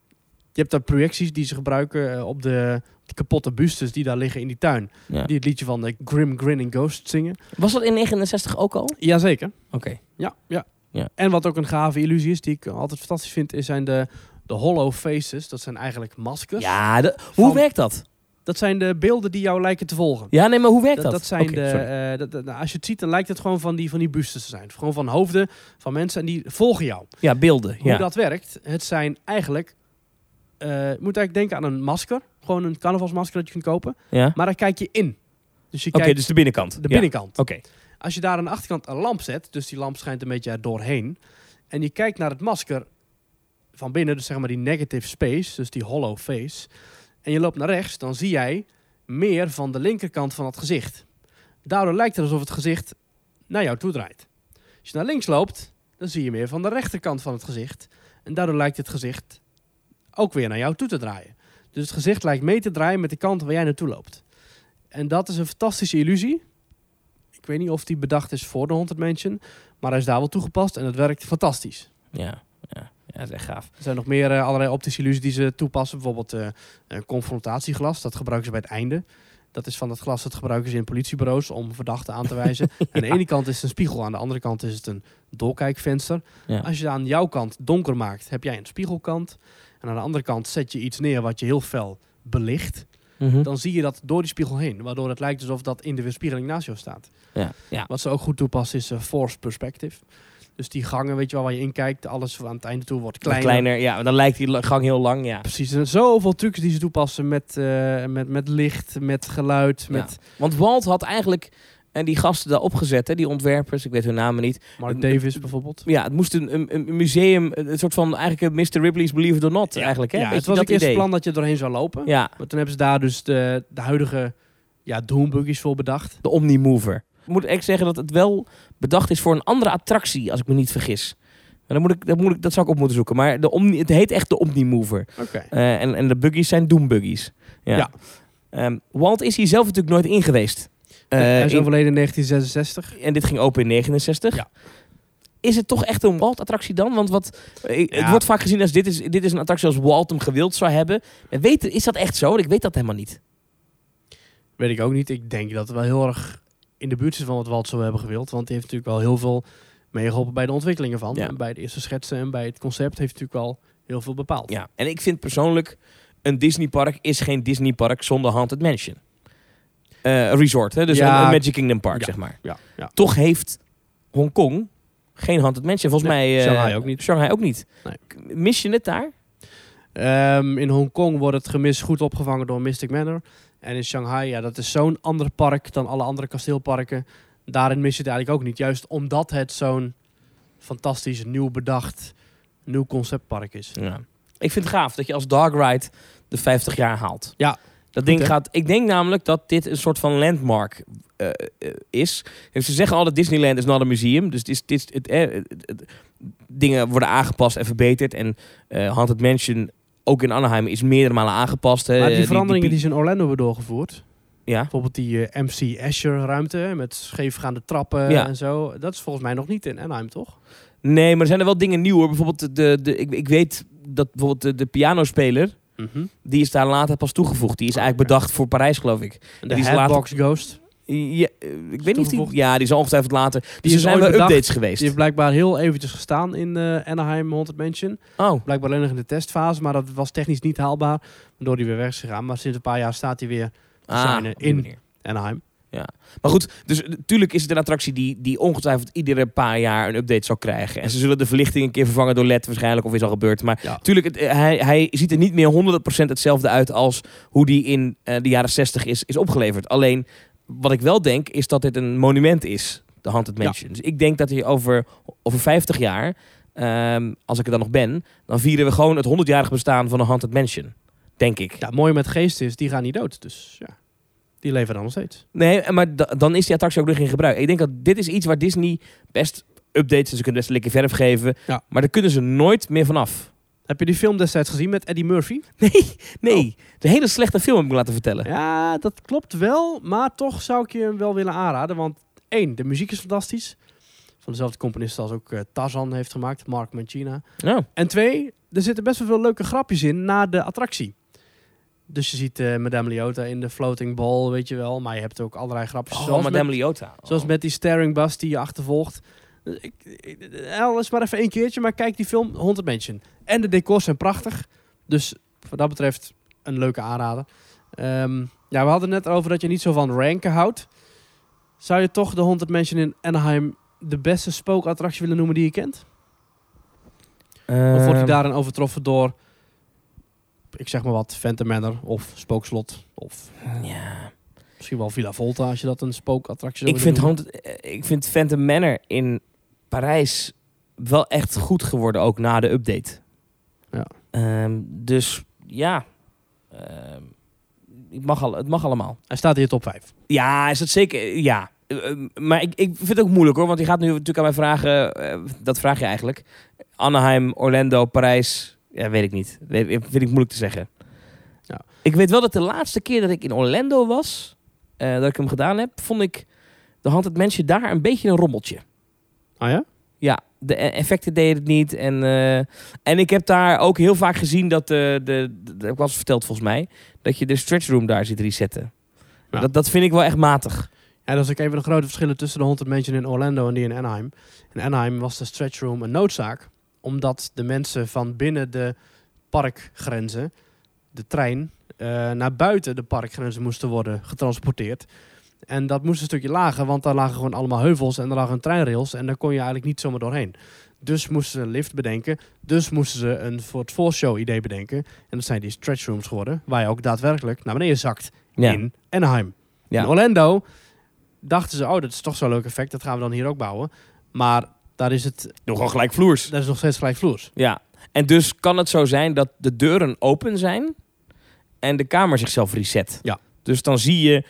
Je hebt daar projecties die ze gebruiken eh, op de, die kapotte bustes die daar liggen in die tuin. ja. Die het liedje van de Grim Grinning Ghost zingen. Was dat in 69 ook al? Jazeker. Oké. Ja, ja. Ja. En wat ook een gave illusie is, die ik altijd fantastisch vind, is zijn de, de hollow faces. Dat zijn eigenlijk maskers. Ja, de- hoe Van- werkt dat? Dat zijn de beelden die jou lijken te volgen. Ja, nee, maar hoe werkt Dat, dat? dat zijn de, eh, dat, dat- nou, als je het ziet, dan lijkt het gewoon van die, van die bustes te zijn. Gewoon van hoofden van mensen en die volgen jou. Ja, beelden. Hoe Ja. dat werkt, het zijn eigenlijk, eh, je moet eigenlijk denken aan een masker. Gewoon een carnavalsmasker dat je kunt kopen. Ja? Maar daar kijk je in. Dus je Oké, dus de binnenkant. de binnenkant. Oké. Als je daar aan de achterkant een lamp zet, dus die lamp schijnt een beetje er doorheen, en je kijkt naar het masker van binnen, dus zeg maar die negative space, dus die hollow face, en je loopt naar rechts, dan zie jij meer van de linkerkant van het gezicht. Daardoor lijkt het alsof het gezicht naar jou toe draait. Als je naar links loopt, dan zie je meer van de rechterkant van het gezicht. En daardoor lijkt het gezicht ook weer naar jou toe te draaien. Dus het gezicht lijkt mee te draaien met de kant waar jij naartoe loopt. En dat is een fantastische illusie. Ik weet niet of die bedacht is voor de Haunted Mansion, maar hij is daar wel toegepast en het werkt fantastisch. Ja, ja. ja, dat is echt gaaf. Er zijn nog meer eh, allerlei optische illusies die ze toepassen. Bijvoorbeeld eh, een confrontatieglas, dat gebruiken ze bij het einde. Dat is van dat glas dat gebruiken ze in politiebureaus om verdachten aan te wijzen. <laughs> Aan de ene kant is het een spiegel, aan de andere kant is het een doorkijkvenster. Ja. Als je aan jouw kant donker maakt, heb jij een spiegelkant. En aan de andere kant zet je iets neer wat je heel fel belicht. Mhm. Dan zie je dat door die spiegel heen. Waardoor het lijkt alsof dat in de weerspiegeling naast jou staat. Ja, ja. Wat ze ook goed toepassen is eh, force perspective. Dus die gangen, weet je wel, waar je in kijkt, alles aan het einde toe wordt Kleiner. kleiner. Ja, dan lijkt die gang heel lang. Ja. Precies, er zijn zoveel trucs die ze toepassen met, eh, met, met licht, met geluid, met... Ja. Want Walt had eigenlijk En die gasten daar opgezet, hè, die ontwerpers, ik weet hun namen niet. Mark Davis bijvoorbeeld. Ja, het moest een, een, een museum, een soort van eigenlijk een Mr. Ripley's Believe It or Not eigenlijk. Hè? Ja, het was het idee. plan dat je doorheen zou lopen. Ja, Maar toen hebben ze daar dus de, de huidige ja, doombuggies voor bedacht. de Omnimover. Ik moet echt zeggen dat het wel bedacht is voor een andere attractie, als ik me niet vergis. Maar dan moet ik, dat, moet ik, dat zou ik op moeten zoeken. Maar de Omni, het heet echt de Omnimover. Oké. Eh, en, en de buggies zijn doombuggies. Ja. Ja. Ehm, Walt is hier zelf natuurlijk nooit in geweest. Eh, Hij is in- overleden in 1966. en dit ging open in 69. Ja. Is het toch echt een Walt-attractie dan? Want wat, eh, het Ja. wordt vaak gezien als dit is, dit is een attractie als Walt hem gewild zou hebben. Weet, is dat echt zo? Ik weet dat helemaal niet. Weet ik ook niet. Ik denk dat het wel heel erg in de buurt zit van wat Walt zou hebben gewild. Want die heeft natuurlijk wel heel veel meegeholpen bij de ontwikkelingen van. Ja. En bij de eerste schetsen en bij het concept heeft hij natuurlijk wel heel veel bepaald. Ja. En ik vind persoonlijk, een Disneypark is geen Disneypark zonder Haunted Mansion. Eh, resort, hè? dus Ja. een, Magic Kingdom Park, Ja. zeg maar. Ja, ja. Toch heeft Hongkong geen Haunted Mansion. Volgens Nee, mij... eh, Shanghai ook niet. Shanghai ook niet. Nee. Mis je het daar? Ehm, in Hongkong wordt het gemis goed opgevangen door Mystic Manor. En in Shanghai, ja, dat is zo'n ander park dan alle andere kasteelparken. Daarin mis je het eigenlijk ook niet. Juist omdat het zo'n fantastisch, nieuw bedacht, nieuw conceptpark is. Ja. Ik vind het gaaf dat je als dog ride de 50 jaar haalt. Ja. Dat ding gaat. Ik denk namelijk dat dit een soort van landmark eh, eh, is. Ze zeggen altijd Disneyland is not a museum. Dus het is, het, eh, het- dingen worden aangepast en verbeterd. En eh Haunted Mansion, ook in Anaheim, is meerdere malen aangepast. hè. Maar die veranderingen die, die- ze in Orlando hebben doorgevoerd. ja. Bijvoorbeeld die MC Asher ruimte met scheefgaande trappen Ja. en zo. Dat is volgens mij nog niet in Anaheim, toch? Nee, maar er zijn er wel dingen nieuw hoor. Bijvoorbeeld, de, de, de- ik, ik weet dat bijvoorbeeld de, de pianospeler, die is daar later pas toegevoegd. Die is eigenlijk bedacht voor Parijs, geloof ik. En Die de is Hatbox Ghost. Ja, eh, ik weet niet of die... Ja, die is ongetwijfeld later. Dus Die er is zijn wel bedacht. updates geweest. Die heeft blijkbaar heel eventjes gestaan in eh, Anaheim Haunted Mansion. Oh, Blijkbaar alleen nog in de testfase, maar dat was technisch niet haalbaar. Waardoor hij weer weg is gegaan. Maar sinds een paar jaar staat hij weer ah, er die in. manier. Anaheim. Maar goed, dus natuurlijk is het een attractie die, die ongetwijfeld iedere paar jaar een update zal krijgen. En ze zullen de verlichting een keer vervangen door LED waarschijnlijk, of is al gebeurd. Maar Ja. natuurlijk, het, eh, hij, hij ziet er niet meer 100% hetzelfde uit als hoe die in eh, de jaren 60 is, is opgeleverd. Alleen, wat ik wel denk, is dat dit een monument is, de Haunted Ja. Mansion. Dus ik denk dat hij over, over 50 jaar, ehm, als ik er dan nog ben, dan vieren we gewoon het 100-jarig bestaan van de Haunted Mansion. Denk ik. Ja, het mooie met geest is, die gaan niet dood. Dus ja, die leven dan nog steeds. Nee, maar da- dan is die attractie ook nog in gebruik. Ik denk dat dit is iets waar Disney best updates. Ze kunnen best lekker verf geven. Ja. Maar daar kunnen ze nooit meer vanaf. Heb je die film destijds gezien met Eddie Murphy? <laughs> Nee, nee. Is een hele slechte film, heb ik me laten vertellen. Ja, dat klopt wel. Maar toch zou ik je hem wel willen aanraden. Want één, de muziek is fantastisch. Van dezelfde componist als ook eh, Tarzan heeft gemaakt, Mark Mancina. Ja. En twee, er zitten best wel veel leuke grapjes in na de attractie. Dus je ziet eh, Madame Leota in de floating ball, weet je wel. Maar je hebt ook allerlei grapjes. Oh, zoals, Madame met, Leota. Oh. zoals met die staring bus die je achtervolgt. Ik, ik, alles maar even één keertje, maar kijk die film Haunted Mansion. En de decors zijn prachtig. Dus wat dat betreft een leuke aanrader. Ehm, ja, we hadden net over dat je niet zo van ranken houdt. Zou je toch de Haunted Mansion in Anaheim de beste spookattractie willen noemen die je kent? Of wordt hij Ehm, daarin overtroffen door, ik zeg maar wat, Phantom Manor of Spookslot? Of Ja. misschien wel Villa Volta als je dat een spookattractie zou Ik vind, eh, ik vind Phantom Manor in Parijs wel echt goed geworden, ook na de update. Ja. Ehm, dus ja, Ehm, het, mag al, het mag allemaal. Hij staat hier top 5. Ja, is dat zeker? Ja. Eh, eh, Maar ik, ik vind het ook moeilijk hoor, want je gaat nu natuurlijk aan mij vragen, dat vraag je eigenlijk. Anaheim, Orlando, Parijs, ja, weet ik niet. Weet, vind ik moeilijk te zeggen. Ja. Ik weet wel dat de laatste keer dat ik in Orlando was, eh, dat ik hem gedaan heb, vond ik de Haunted Mansion daar een beetje een rommeltje. Ah ja? Ja, de e- effecten deden het niet. En, eh, en ik heb daar ook heel vaak gezien dat de, de, de, heb ik eens verteld volgens mij, dat je de stretch room daar ziet resetten. Ja. Dat, dat vind ik wel echt matig. Ja, dat is ook even de grote verschillen tussen de Haunted Mansion in Orlando en die in Anaheim. In Anaheim was de stretch room een noodzaak, omdat de mensen van binnen de parkgrenzen, de trein, eh, naar buiten de parkgrenzen moesten worden getransporteerd. En dat moest een stukje lager, want daar lagen gewoon allemaal heuvels en er lagen treinrails en daar kon je eigenlijk niet zomaar doorheen. Dus moesten ze een lift bedenken. Dus moesten ze een voor het voorshow idee bedenken. En dat zijn die stretch rooms geworden, waar je ook daadwerkelijk naar beneden zakt Ja. in Anaheim. Ja. In Orlando dachten ze, oh, dat is toch zo'n leuk effect, dat gaan we dan hier ook bouwen. Maar daar is het, Nog gewoon gelijk vloers. dat is nog steeds gelijkvloers. Ja. En dus kan het zo zijn dat de deuren open zijn en de kamer zichzelf reset. Ja. Dus dan zie je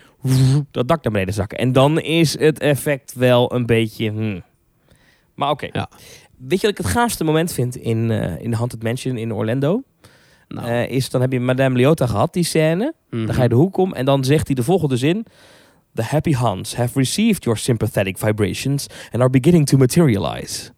dat dak naar beneden zakken. En dan is het effect wel een beetje... hmm. Maar oké. Ja. Weet je wat ik het gaafste moment vind in, eh in Haunted Mansion in Orlando? Nou, Eh, is dan heb je Madame Leota gehad, die scène. mhm. Dan ga je de hoek om en dan zegt hij de volgende zin. The happy Huns have received your sympathetic vibrations and are beginning to materialize.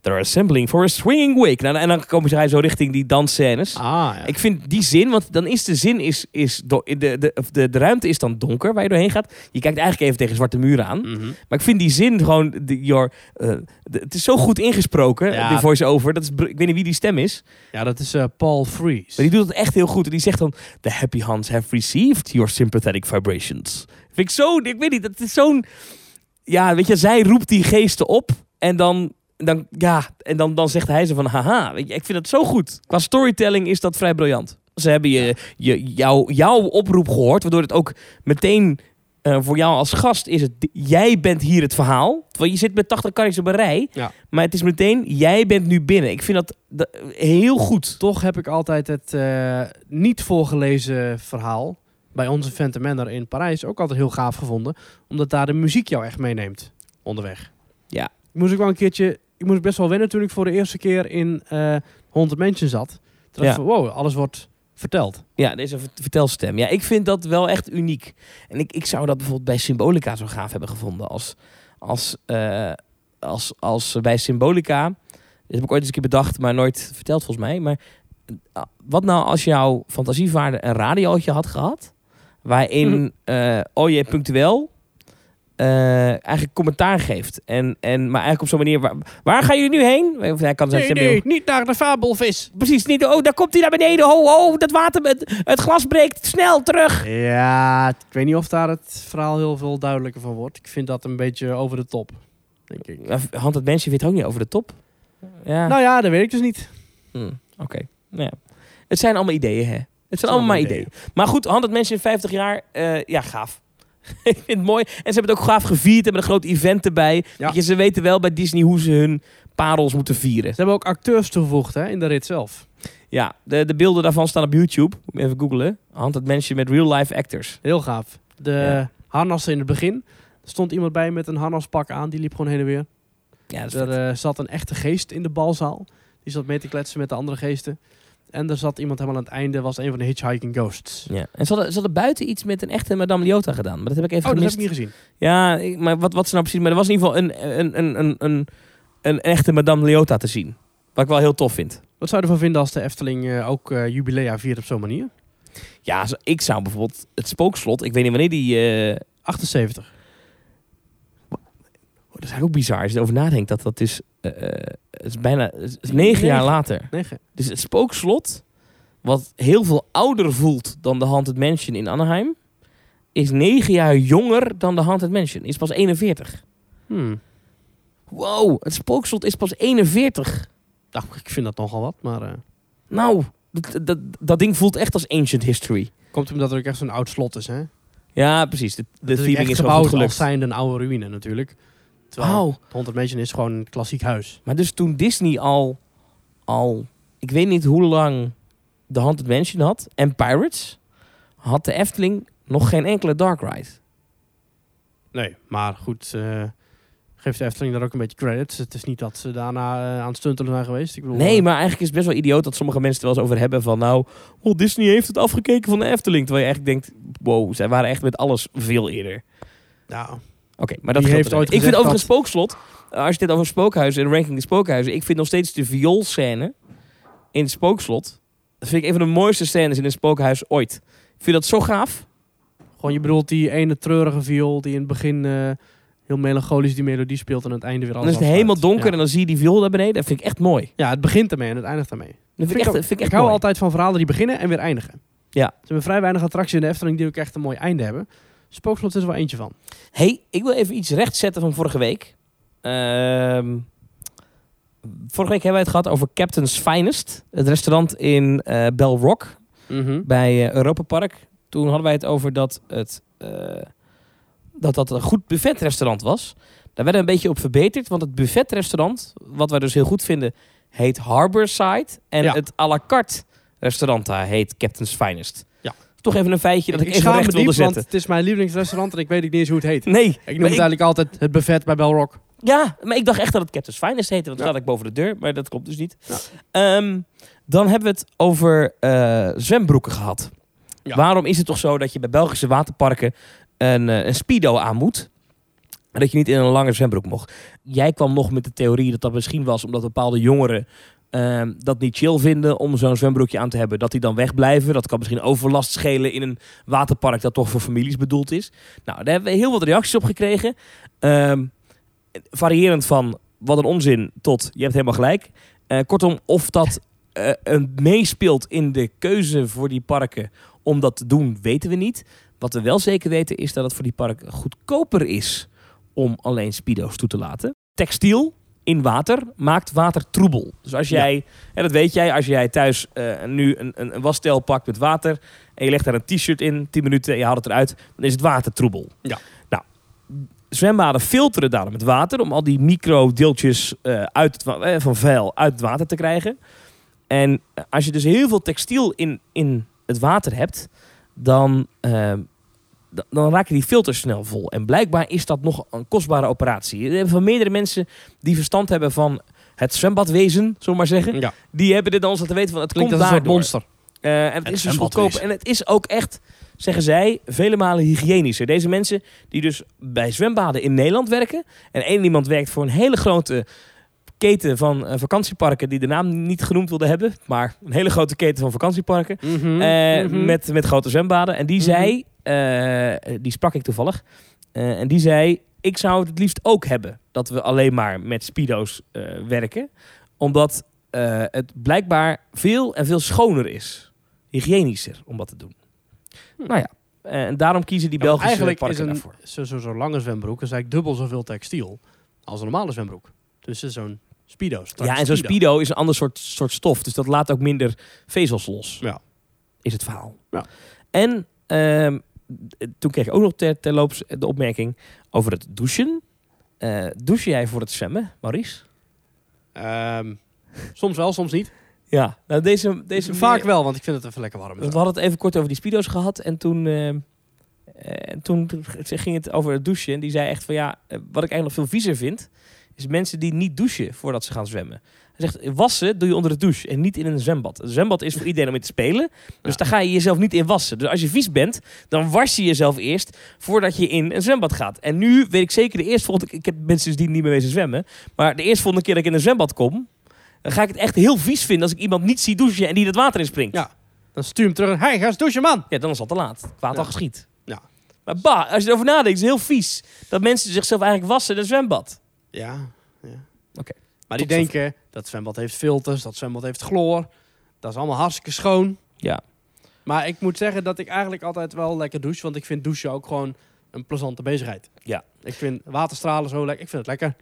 They're assembling for a swinging wake. Nou, en dan komen zij zo richting die dansscènes. Ah, ja. Ik vind die zin, want dan is de zin, is, is do- de, de, de, de ruimte is dan donker waar je doorheen gaat. Je kijkt eigenlijk even tegen zwarte muren aan. Mhm. Maar ik vind die zin gewoon, de, your, eh, de- het is zo goed ingesproken, Ja. die voice-over. Dat is, ik weet niet wie die stem is. ja, dat is eh, Paul Fries. Maar die doet het echt heel goed. En die zegt dan: The happy hands have received your sympathetic vibrations. Vind ik zo, ik weet niet, dat is zo'n. Ja, weet je, zij roept die geesten op. En dan, dan, ja, en dan, dan zegt hij ze van: Haha, weet je, ik vind het zo goed. Qua storytelling is dat vrij briljant. Ze hebben je, je, jou, jouw oproep gehoord, waardoor het ook meteen. eh, voor jou als gast is het, jij bent hier het verhaal. Terwijl je zit met 80 karretjes op een rij. Ja. Maar het is meteen, jij bent nu binnen. Ik vind dat, dat heel goed. Toch heb ik altijd het eh, niet voorgelezen verhaal bij onze Manor in Parijs ook altijd heel gaaf gevonden. Omdat daar de muziek jou echt meeneemt onderweg. Ja. Ik moest ook wel een keertje... Ik moest best wel wennen toen ik voor de eerste keer in eh Haunted Mansion zat. Toen Ja. ik wow, alles wordt verteld. Ja, deze vert- vertelstem. Ja, ik vind dat wel echt uniek. En ik, ik zou dat bijvoorbeeld bij Symbolica zo gaaf hebben gevonden. Als, als, eh, als, als bij Symbolica. Dit heb ik ooit eens een keer bedacht, maar nooit verteld volgens mij. Maar eh, wat nou als jouw fantasievaarder een radiootje had gehad? Waarin eh Oje punctueel eh, eigenlijk commentaar geeft. En, en, maar eigenlijk op zo'n manier... Waar, waar gaan jullie nu heen? Of Hij kan Nee, niet naar de fabelvis. Precies, niet. Oh, daar komt hij naar beneden. Ho, ho, dat water, het, het glas breekt. Snel terug. Ja, ik weet niet of daar het verhaal heel veel duidelijker van wordt. Ik vind dat een beetje over de top, denk ik. Hand het mensje weet ook niet over de top. Ja. Nou ja, dat weet ik dus niet. Hm, Oké. Nou ja. Het zijn allemaal ideeën, hè? Het zijn allemaal maar ideeën. Maar goed, Hand het mensje in 50 jaar. eh, ja, gaaf. <laughs> ik vind het mooi. En ze hebben het ook gaaf gevierd. Hebben een groot event erbij. Ja. Je, ze weten wel bij Disney hoe ze hun parels moeten vieren. Ze hebben ook acteurs toegevoegd hè, in de rit zelf. Ja, de, de beelden daarvan staan op YouTube. Moet even googlen. Hand het mensje met real life actors. Heel gaaf. De Ja. harnassen in het begin. Er stond iemand bij met een harnaspak aan. Die liep gewoon heen en weer. Ja, Er eh, zat een echte geest in de balzaal. Die zat mee te kletsen met de andere geesten. En er zat iemand helemaal aan het einde. Was een van de hitchhiking ghosts. Ja. En ze hadden, ze hadden buiten iets met een echte Madame Leota gedaan. Maar dat heb ik even Oh, dat heb ik niet gezien. Ja, ik- maar wat, wat ze nou precies... Maar er was in ieder geval een, een, een, een, een, een echte Madame Leota te zien. Wat ik wel heel tof vind. Wat zou je ervan vinden als de Efteling eh, ook eh, jubilea viert op zo'n manier? Ja, ik zou bijvoorbeeld het spookslot... Ik weet niet wanneer die... eh, 78. Oh, dat is eigenlijk ook bizar als je erover nadenkt. Dat dat is... eh, eh, het is bijna... Het is negen jaar later. Dus het spookslot... Wat heel veel ouder voelt dan de Haunted Mansion in Anaheim... Is negen jaar jonger dan de Haunted Mansion. Is pas 41. hmm. Wow, het spookslot is pas 41. Nou, ik vind dat nogal wat. Maar eh, Nou, dat, dat, dat ding voelt echt als ancient history. komt omdat er ook echt zo'n oud slot is. Hè? Ja, precies. De, de is wel gebouwd als zijnde een oude ruïne natuurlijk. Terwijl het Haunted Mansion is gewoon een klassiek huis. Maar dus toen Disney al, al, ik weet niet hoe lang de Haunted Mansion had en Pirates, had de Efteling nog geen enkele dark ride. Nee, maar goed. eh geeft de Efteling daar ook een beetje credits. Het is niet dat ze daarna eh, aan het stuntelen zijn geweest. Ik bedoel, Nee, eh, maar eigenlijk is het best wel idioot dat sommige mensen het wel eens over hebben van nou, oh, Disney heeft het afgekeken van de Efteling. Terwijl je eigenlijk denkt, wow, zij waren echt met alles veel eerder. nou, Oké, maar dat heeft er ooit. Ik vind over een spookslot, eh, als je dit over spookhuizen en ranking de spookhuizen, ik vind nog steeds de vioolscène in het spookslot, dat vind ik een van de mooiste scènes in een spookhuis ooit. Ik vind dat zo gaaf. gewoon je bedoelt die ene treurige viool die in het begin eh, heel melancholisch die melodie speelt en aan het einde weer Dan alles is het helemaal donker Ja. en dan zie je die viool daar beneden. Dat vind ik echt mooi. Ja, het begint ermee en het eindigt ermee. Dat vind, ik ik echt, ook- vind ik echt Ik hou mooi. altijd van verhalen die beginnen en weer eindigen. Ja. Ze hebben vrij weinig attracties in de Efteling die ook echt een mooi einde hebben. Spookslot is er wel eentje van. hey, ik wil even iets rechtzetten van vorige week. Ehm, vorige week hebben wij het gehad over Captain's Finest. Het restaurant in eh Bell Rock. bij eh, Europa Park. Toen hadden wij het over dat het, eh, dat dat een goed buffetrestaurant was. Daar werden we een beetje op verbeterd. Want het buffetrestaurant, wat wij dus heel goed vinden, heet Harborside. En Ja. het à la carte restaurant daar heet Captain's Finest. Toch even een feitje dat ik, even schaam me recht wilde diep, want zetten. het is mijn lievelingsrestaurant en ik weet niet eens hoe het heet. Nee, Ik noem het eigenlijk altijd het buffet bij Belrock. Ja, maar ik dacht echt dat het Captain's Finest heette, want dan Ja. ik boven de deur, maar dat klopt dus niet. Ja. Ehm, dan hebben we het over eh, zwembroeken gehad. Ja. Waarom is het toch zo dat je bij Belgische waterparken een, eh, een speedo aan moet? En dat je niet in een lange zwembroek mocht. Jij kwam nog met de theorie dat dat misschien was omdat bepaalde jongeren ehm, dat niet chill vinden om zo'n zwembroekje aan te hebben. Dat die dan wegblijven. Dat kan misschien overlast schelen in een waterpark dat toch voor families bedoeld is. Nou, daar hebben we heel wat reacties op gekregen. Ehm, variërend van wat een onzin tot je hebt helemaal gelijk. Eh, kortom, of dat eh, een meespeelt in de keuze voor die parken om dat te doen, weten we niet. Wat we wel zeker weten is dat het voor die parken goedkoper is om alleen speedo's toe te laten. Textiel in water maakt water troebel. Dus als jij, en dat weet jij, als jij thuis eh, nu een, een, een wasstijl pakt met water en je legt daar een t-shirt in, 10 minuten en je haalt het eruit, dan is het water troebel. Ja. Nou, zwembaden filteren daarom het water om al die microdeeltjes eh, uit het, wa- eh, van vuil uit het water te krijgen. En als je dus heel veel textiel in, in het water hebt, dan, dan raken die filters snel vol. En blijkbaar is dat nog een kostbare operatie. Er hebben van meerdere mensen die verstand hebben van het zwembadwezen, zullen we maar zeggen. Ja. Die hebben dit dan ons laten weten van het Klinkt komt als een soort monster. Eh, en het, Het is dus goedkoop. En het is ook echt, zeggen zij, vele malen hygiënischer. Deze mensen die dus bij zwembaden in Nederland werken. En één iemand werkt voor een hele grote keten van eh, vakantieparken die de naam niet genoemd wilde hebben. Maar een hele grote keten van vakantieparken. Mhm, Eh, mhm. met, met grote zwembaden. En die Mhm. zei, die sprak ik toevallig. Eh, en die zei, ik zou het het liefst ook hebben dat we alleen maar met speedo's eh, werken. Omdat eh, het blijkbaar veel en veel schoner is. Hygiënischer om dat te doen. Nou ja, eh, en daarom kiezen die Ja, Belgische eigenlijk parken is een daarvoor. zo, zo, zo'n lange zwembroek is eigenlijk dubbel zoveel textiel als een normale zwembroek. Dus het is zo'n speedo. Ja, en zo'n speedo is een ander soort, soort stof. Dus dat laat ook minder vezels los. Ja. Is het verhaal. Ja. En ehm, toen kreeg ik ook nog ter, terloops de opmerking over het douchen. Eh douche jij voor het zwemmen, Maurice? Ehm, soms wel, soms niet. Ja. Nou, deze, deze Vaak wel, want ik vind het even lekker warm. We hadden het even kort over die speedo's gehad. En toen, eh, toen ging het over het douchen. En die zei echt van ja, eh, wat ik eigenlijk nog veel viezer vind... is mensen die niet douchen voordat ze gaan zwemmen. Hij zegt, wassen doe je onder de douche en niet in een zwembad. Een zwembad is voor iedereen om in te spelen. Dus Ja. daar ga je jezelf niet in wassen. Dus als je vies bent, dan was je jezelf eerst voordat je in een zwembad gaat. En nu weet ik zeker de eerste volgende... Ik heb mensen die niet meer wezen zwemmen. Maar de eerste volgende keer dat ik in een zwembad kom... dan ga ik het echt heel vies vinden als ik iemand niet zie douchen en die het water in springt. Ja. Dan stuur hem terug. Hey, ga eens douchen, man! Ja, dan is het al te laat. Kwaad Ja. al geschiet. Ja. Maar bah, als je erover nadenkt, is het heel vies. Dat mensen zichzelf eigenlijk wassen in een zwembad. Ja. ja. Oké. Maar die denken, dat zwembad heeft filters, dat zwembad heeft chloor. Dat is allemaal hartstikke schoon. Ja. Maar ik moet zeggen dat ik eigenlijk altijd wel lekker douche. Want ik vind douchen ook gewoon een plezante bezigheid. Ja. Ik vind waterstralen zo lekker. Ik vind het lekker.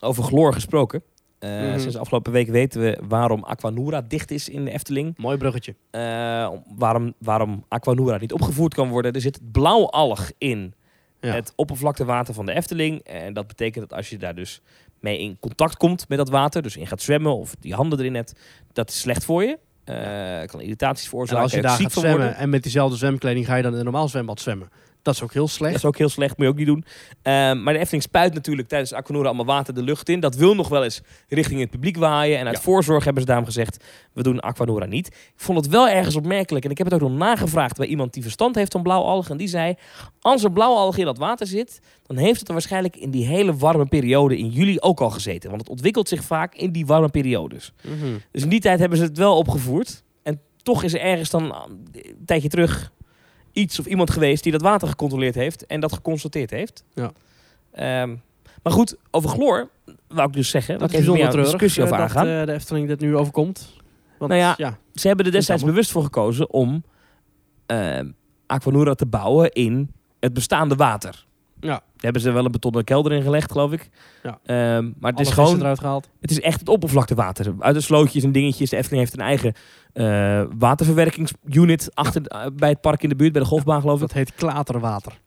Over chloor gesproken. Eh, Mhm. Sinds de afgelopen week weten we waarom Aquanura dicht is in de Efteling. Mooi bruggetje. Eh, om- waarom, waarom Aquanura niet opgevoerd kan worden. Er zit blauwalg in Ja. het oppervlaktewater van de Efteling. En dat betekent dat als je daar dus mee in contact komt met dat water, dus in gaat zwemmen of die handen erin hebt, dat is slecht voor je. Eh, kan irritaties En veroorzaken. als je daar gaat zwemmen worden. en met diezelfde zwemkleding ga je dan in een normaal zwembad zwemmen. Dat is ook heel Dat slecht. is ook heel slecht, moet je ook niet doen. Ehm, maar de Efteling spuit natuurlijk tijdens Aquanura allemaal water de lucht in. Dat wil nog wel eens richting het publiek waaien. En uit Ja. voorzorg hebben ze daarom gezegd, we doen Aquanura niet. Ik vond het wel ergens opmerkelijk. En ik heb het ook nog nagevraagd bij iemand die verstand heeft van blauwalgen. En die zei, als er blauwalgen in dat water zit... dan heeft het er waarschijnlijk in die hele warme periode in juli ook al gezeten. Want het ontwikkelt zich vaak in die warme periodes. Mhm. Dus in die tijd hebben ze het wel opgevoerd. En toch is er ergens dan een tijdje terug iets of iemand geweest die dat water gecontroleerd heeft en dat geconstateerd heeft. Ja. Ehm, maar goed, over chloor wou ik dus zeggen. Dat is bijzonder treurig discussie over eh, dat aangaan. eh, de Efteling dit nu overkomt. Want, Nou ja, ja. Ze hebben er destijds bewust voor gekozen om ehm Aquanura te bouwen in het bestaande water. Ja. Daar hebben ze wel een betonnen kelder in gelegd, geloof ik. Ja. Ehm, maar het Alle is gewoon eruit gehaald. Het is echt het oppervlaktewater. Uit de slootjes en dingetjes. De Efteling heeft een eigen eh, waterverwerkingsunit achter, eh, bij het park in de buurt, bij de golfbaan geloof ik. Dat heet klaterwater.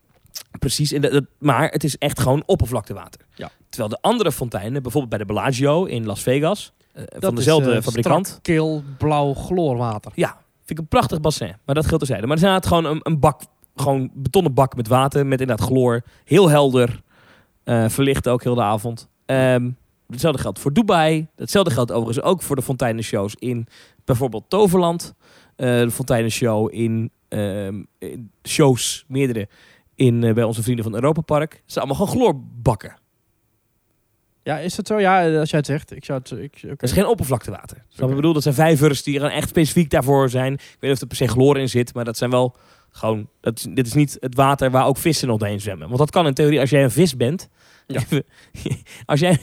Precies, en dat, dat- maar het is echt gewoon oppervlaktewater. Ja. Terwijl de andere fonteinen, bijvoorbeeld bij de Bellagio in Las Vegas, eh, van Dat is, dezelfde fabrikant. strak, Kil, blauw, chloorwater. Ja, vind ik een prachtig bassin. Maar dat geldt terzijde. Maar er is inderdaad gewoon een, een bak, gewoon betonnen bak met water, met inderdaad chloor. Heel helder, eh, verlicht ook heel de avond. Ehm, hetzelfde geldt voor Dubai. Hetzelfde geldt overigens ook voor de fonteinenshows in bijvoorbeeld Toverland. Eh, de fonteinenshow in, ehm, in shows, meerdere, in, eh, bij onze vrienden van Europa Park. Het zijn allemaal gewoon chloorbakken. Ja, is dat zo? Ja, als jij het zegt. Ik zou het... Ik, oké. Dat is geen oppervlaktewater. Oké. Ik bedoel, dat zijn vijvers die er echt specifiek daarvoor zijn. Ik weet niet of er per se chloor in zit, maar dat zijn wel gewoon... Dat is, dit is niet het water waar ook vissen nog zwemmen. Want dat kan in theorie als jij een vis bent. Ja. <laughs> als, jij,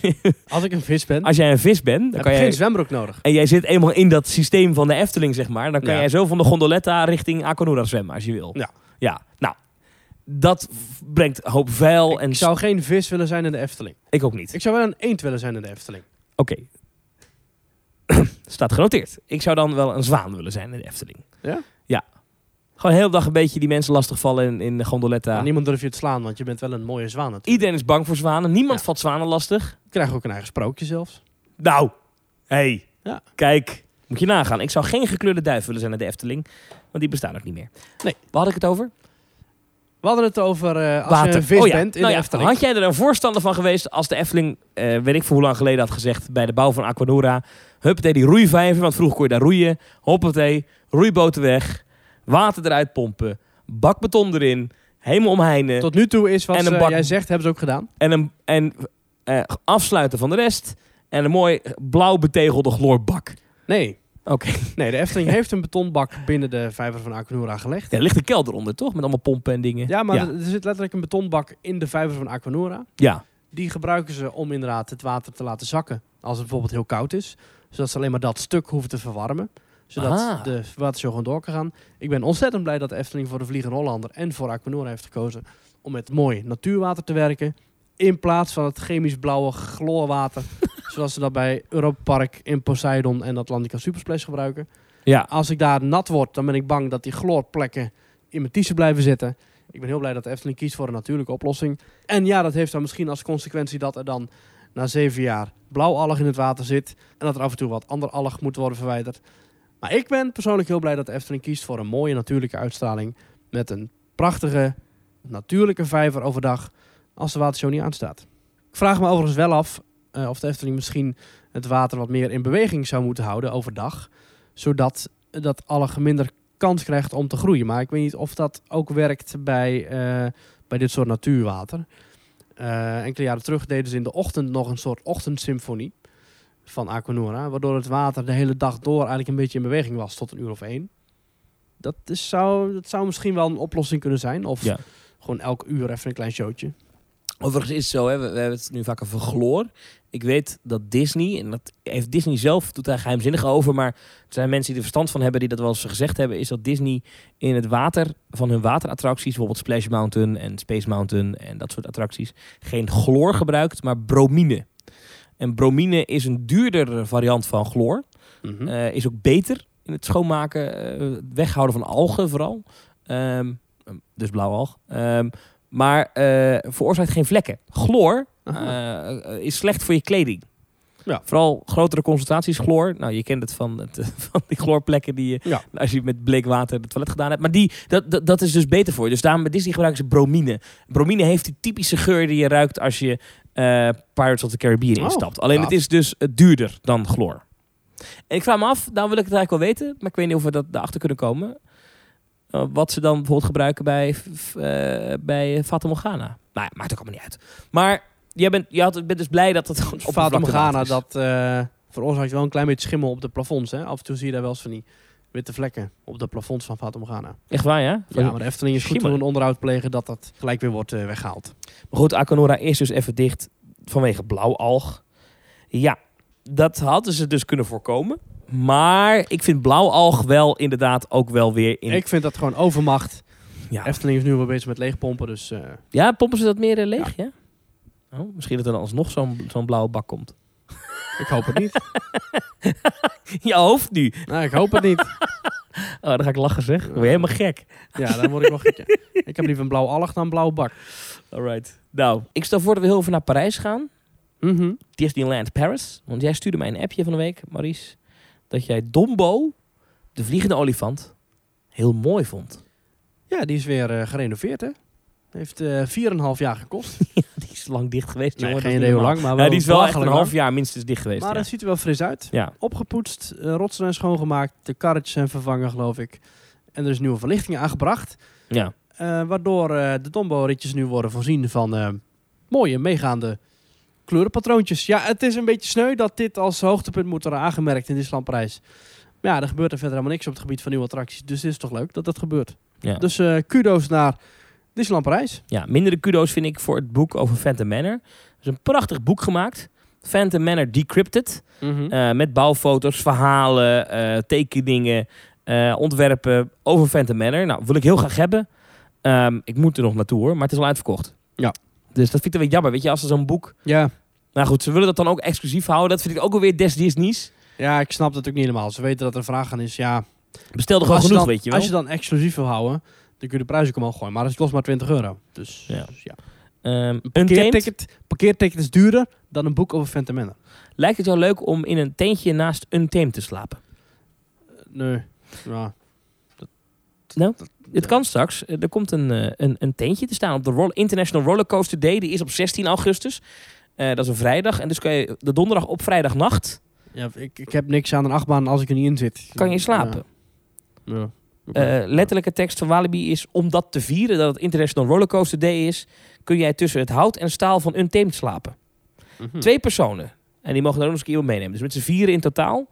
Als ik een vis ben, als jij een vis bent, dan heb kan jij... geen zwembroek nodig. En jij zit eenmaal in dat systeem van de Efteling, zeg maar. Dan kan Ja. jij zo van de gondoletta richting Aquanura zwemmen, als je wil. Ja. Ja, nou... Dat brengt hoop vuil en Ik zou geen vis willen zijn in de Efteling. ik ook niet. Ik zou wel een eend willen zijn in de Efteling. Oké. <clears throat> Staat genoteerd. Ik zou dan wel een zwaan willen zijn in de Efteling. Ja? Ja. Gewoon de hele dag een beetje die mensen lastigvallen in, in de gondoletta. Maar niemand durft je te slaan, want je bent wel een mooie zwaan natuurlijk. Iedereen is bang voor zwanen. Niemand Ja. valt zwanen lastig. Ik krijg ook een eigen sprookje zelfs. Nou, hey. Ja. Kijk, moet je nagaan. Ik zou geen gekleurde duif willen zijn in de Efteling. Want die bestaan ook niet meer. Nee. Waar had ik het over? We hadden het over eh, als Water. je een vis Oh ja. bent in Nou de Efteling. Had jij er een voorstander van geweest als de Efteling, eh, weet ik voor hoe lang geleden had gezegd, bij de bouw van Aquanura. Huppatee, die roeivijver, want vroeger kon je daar roeien. Hoppatee, roeiboten weg, water eruit pompen, bakbeton erin, helemaal omheinen. Tot nu toe is wat En een eh, bak- jij zegt, hebben ze ook gedaan. En, een, en eh, afsluiten van de rest. En een mooi blauw betegelde chloorbak. Nee. Oké. Nee, de Efteling heeft een betonbak binnen de vijver van Aquanura gelegd. Ja, er ligt een kelder onder, toch? Met allemaal pompen en dingen. Ja, maar ja. er er zit letterlijk een betonbak in de vijver van Aquanura. Ja. Die gebruiken ze om inderdaad het water te laten zakken. Als het bijvoorbeeld heel koud is. Zodat ze alleen maar dat stuk hoeven te verwarmen. Zodat Ah. de watershow gewoon door kan gaan. Ik ben ontzettend blij dat de Efteling voor de Vliegende Hollander en voor Aquanura heeft gekozen. Om met mooi natuurwater te werken. In plaats van het chemisch blauwe chloorwater. <laughs> zoals ze dat bij Europa Park in Poseidon en Atlantica Supersplash gebruiken. Ja. Als ik daar nat word, dan ben ik bang dat die chloorplekken in mijn t-shirt blijven zitten. Ik ben heel blij dat de Efteling kiest voor een natuurlijke oplossing. En ja, dat heeft dan misschien als consequentie dat er dan na zeven jaar blauwalg in het water zit. En dat er af en toe wat ander alg moet worden verwijderd. Maar ik ben persoonlijk heel blij dat de Efteling kiest voor een mooie natuurlijke uitstraling. Met een prachtige natuurlijke vijver overdag als de watershow niet aanstaat. Ik vraag me overigens wel af eh, of de Efteling misschien het water wat meer in beweging zou moeten houden overdag. Zodat dat alg minder kans krijgt om te groeien. Maar ik weet niet of dat ook werkt bij, eh, bij dit soort natuurwater. Eh, enkele jaren terug deden ze in de ochtend nog een soort ochtendsymfonie van Aquanura. Waardoor het water de hele dag door eigenlijk een beetje in beweging was tot een uur of één. Dat, is, zou, dat zou misschien wel een oplossing kunnen zijn. Of Ja. gewoon elk uur even een klein showtje. Overigens is het zo, hè, we, we hebben het nu vaak over chloor. Ik weet dat Disney, en dat heeft Disney zelf, doet daar geheimzinnig over, maar er zijn mensen die er verstand van hebben die dat wel eens gezegd hebben, is dat Disney in het water van hun waterattracties, bijvoorbeeld Splash Mountain en Space Mountain en dat soort attracties, geen chloor gebruikt, maar bromine. En bromine is een duurdere variant van chloor. Mhm. Eh, is ook beter in het schoonmaken, eh, weghouden van algen vooral. Ehm, dus blauwalg. Ehm, maar eh, veroorzaakt geen vlekken. Chloor is slecht voor je kleding. Ja. Vooral grotere concentraties chloor. Nou, je kent het van, het, <laughs> van die chloorplekken die je, Ja. als je met bleek water het toilet gedaan hebt. Maar die, dat, dat, dat is dus beter voor je. Dus daarom bij Disney gebruiken ze bromine. Bromine heeft die typische geur die je ruikt als je eh, Pirates of the Caribbean Oh, instapt. Alleen het is dus eh, duurder dan chloor. En ik vraag me af, nou wil ik het eigenlijk wel weten, maar ik weet niet of we dat erachter kunnen komen. Eh, wat ze dan bijvoorbeeld gebruiken bij, eh, bij Fata Morgana. Nou ja, maakt ook allemaal niet uit. Maar jij bent, je had, bent dus blij dat het gewoon Fata Morgana, dat eh, veroorzaakt wel een klein beetje schimmel op de plafonds. Hè? Af en toe zie je daar wel eens van die witte vlekken op de plafonds van Fata Morgana. Echt waar, ja? Ja, maar de Efteling is goed voor een onderhoud plegen dat dat gelijk weer wordt eh, weggehaald. Maar goed, Aquanura is dus even dicht vanwege blauwalg. Ja, dat hadden ze dus kunnen voorkomen. Maar ik vind blauwalg wel inderdaad ook wel weer in... Ik vind dat gewoon overmacht. ja. Efteling is nu wel bezig met leegpompen, dus eh, ja, pompen ze dat meer eh, leeg, ja? Oh, misschien dat er dan alsnog zo'n zo'n blauwe bak komt. Ik hoop het niet. <laughs> Je hoofd nu. nou, ik hoop het niet. <laughs> Oh, dan ga ik lachen zeg. Dan word je helemaal gek. Ja, dan word ik wel gek. ja. Ik heb liever een blauw allig dan een blauwe bak. Alright. Nou, ik stel voor dat we heel even naar Parijs gaan. Mhm. Disneyland Paris. Want jij stuurde mij een appje van de week, Maurice. Dat jij Dombo, de vliegende olifant, heel mooi vond. Ja, die is weer eh, gerenoveerd, hè? Heeft eh 4,5 jaar gekost. <laughs> Die is lang dicht geweest, Nee, jongen. geen idee hoe lang, maar wel Ja, die is wel echt een half jaar minstens dicht geweest. Maar ja. het ziet er wel fris uit. ja. Opgepoetst, eh, rotsen zijn schoongemaakt, de karretjes zijn vervangen, geloof ik. En er is nieuwe verlichting aangebracht. ja. eh, waardoor eh, de Dombo-ritjes nu worden voorzien van eh, mooie, meegaande kleurenpatroontjes. Ja, het is een beetje sneu dat dit als hoogtepunt moet worden aangemerkt in Disneyland Parijs. Maar ja, er gebeurt er verder helemaal niks op het gebied van nieuwe attracties. Dus het is toch leuk dat dat gebeurt. Ja. Dus eh, kudo's naar Disneyland Parijs. ja, mindere kudo's vind ik voor het boek over Phantom Manor. Er is een prachtig boek gemaakt. Phantom Manor Decrypted. Eh, met bouwfoto's, verhalen, eh, tekeningen, eh, ontwerpen over Phantom Manor. Nou, wil ik heel graag hebben. Ehm, ik moet er nog naartoe hoor, maar het is al uitverkocht. Ja. Dus dat vind ik dan weer jammer. Weet je, als er zo'n boek... Ja. Nou goed, ze willen dat dan ook exclusief houden. Dat vind ik ook alweer des Disney's. ja, ik snap dat ook niet helemaal. Ze weten dat er een vraag aan is. Ja, Bestel er gewoon genoeg, dan, weet je wel. als je dan exclusief wil houden, dan kun je de prijs ook omhoog gooien. Maar dat kost maar 20 euro. Dus Ja. dus ja. Ehm, Een parkeerticket, parkeerticket is duurder dan een boek over Manor. Lijkt het jou leuk om in een tentje naast Untamed te slapen? Nee. Ja. Nou, dat- Het ja. kan straks. Eh, Er komt een, eh, een, een tentje te staan op de Roll International Rollercoaster Day. Die is op 16 augustus. Eh, dat is een vrijdag. En dus kan je de donderdag op vrijdagnacht Ja, ik, ik heb niks aan een achtbaan als ik er niet in zit. kan je slapen. Ja. Ja. Eh, letterlijke tekst van Walibi is... om dat te vieren dat het International Rollercoaster Day is... kun jij tussen het hout en staal van Untamed slapen. Mhm. Twee personen. En die mogen daar ook nog eens een keer iemand meenemen. Dus met z'n vieren in totaal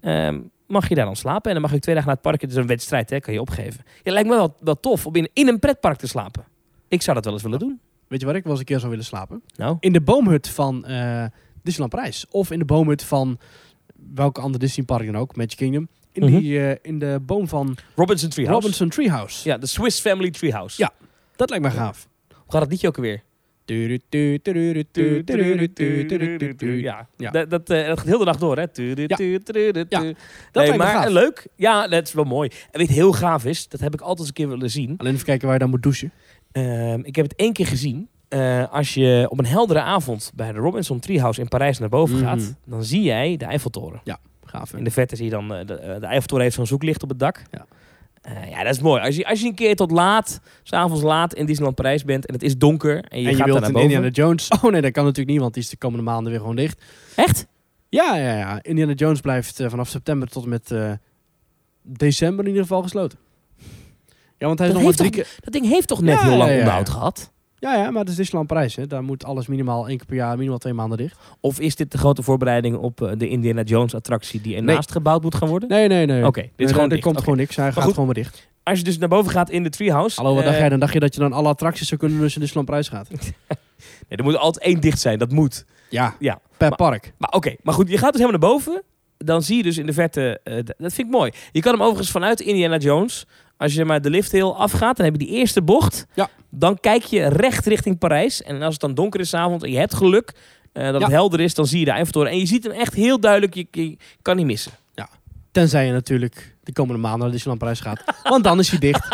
ehm, mag je daar dan slapen. En dan mag je twee dagen naar het park. Het is een wedstrijd, hè, kan je opgeven. Ja, lijkt me wel, wel tof om in, in een pretpark te slapen. Ik zou dat wel eens willen doen. Weet je waar ik wel eens een keer zou willen slapen? Nou, In de boomhut van eh Disneyland Parijs. Of in de boomhut van welke andere Disney park dan ook, Magic Kingdom. In, Mhm. die, eh, in de boom van Robinson Treehouse. Robinson Treehouse. Ja, de Swiss Family Treehouse. Ja. Dat lijkt me gaaf. Hoe gaat het liedje ook alweer? Ja, Ja. Dat, dat, eh, dat gaat heel de dag door, hè? Ja. Dat Nee, lijkt me maar gaaf. leuk. Ja, dat is wel mooi. En weet heel gaaf is, dat heb ik altijd eens een keer willen zien. Alleen even kijken waar je dan moet douchen. Ehm, ik heb het één keer gezien. Eh, als je op een heldere avond bij de Robinson Treehouse in Parijs naar boven Mhm. gaat, dan zie jij de Eiffeltoren. Gaaf. In de verte zie je dan, eh, de, eh, de Eiffeltoren heeft zo'n zoeklicht op het dak. Ja. Eh, ja, dat is mooi. Als je, als je een keer tot laat, s'avonds laat in Disneyland Parijs bent en het is donker en je en je gaat wilt naar boven. Indiana Jones. <laughs> Oh nee, dat kan natuurlijk niet, want die is de komende maanden weer gewoon dicht. Echt? Ja, ja, ja. Indiana Jones blijft vanaf september tot en met december in ieder geval gesloten. Ja, want hij is Dat nog maar heeft drie toch- keer... Dat ding heeft toch net Ja, heel lang ja, ja, onderhoud gehad? Ja, ja, maar het is Disneyland Parijs. Hè. Daar moet alles minimaal één keer per jaar, minimaal twee maanden dicht. Of is dit de grote voorbereiding op eh, de Indiana Jones attractie die ernaast gebouwd moet gaan worden? Nee, nee, nee. Oké, dit is Nee, gewoon er komt gewoon niks. Hij gaat goed. gewoon weer dicht. Als je dus naar boven gaat in de treehouse. Hallo, wat dacht eh, jij? Dan dacht je dat je dan alle attracties zou kunnen doen als je Disneyland Parijs gaat. <laughs> nee, er moet altijd één dicht zijn, dat moet. Ja, Ja. per Maar- park. Maar oké, maar goed, je gaat dus helemaal naar boven. Dan zie je dus in de verte, eh, dat vind ik mooi. Je kan hem overigens vanuit Indiana Jones, als je maar de lift heel afgaat, dan heb je die eerste bocht. Ja. Dan kijk je recht richting Parijs. En als het dan donker is 's avonds en je hebt geluk eh, dat het Ja. helder is, dan zie je de Eiffeltoren. En je ziet hem echt heel duidelijk, je, je kan niet missen. Tenzij je natuurlijk de komende maanden naar Disneyland Parijs gaat. <laughs> Want dan is hij dicht.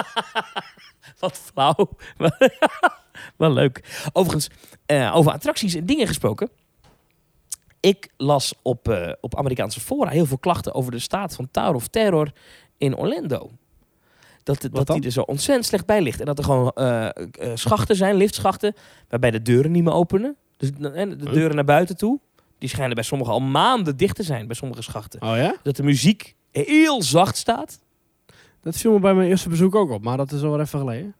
<laughs> Wat flauw. <laughs> Wel leuk. Overigens, eh, over attracties en dingen gesproken. Ik las op, eh, op Amerikaanse fora heel veel klachten over de staat van Tower of Terror in Orlando. Dat, dat dan? die er zo ontzettend slecht bij ligt. En dat er gewoon eh, eh, schachten zijn, liftschachten, waarbij de deuren niet meer openen. Dus de, de deuren naar buiten toe. Die schijnen bij sommigen al maanden dicht te zijn, bij sommige schachten. Oh ja? Dat de muziek heel zacht staat. Dat viel me bij mijn eerste bezoek ook op. Maar dat is al wel even geleden.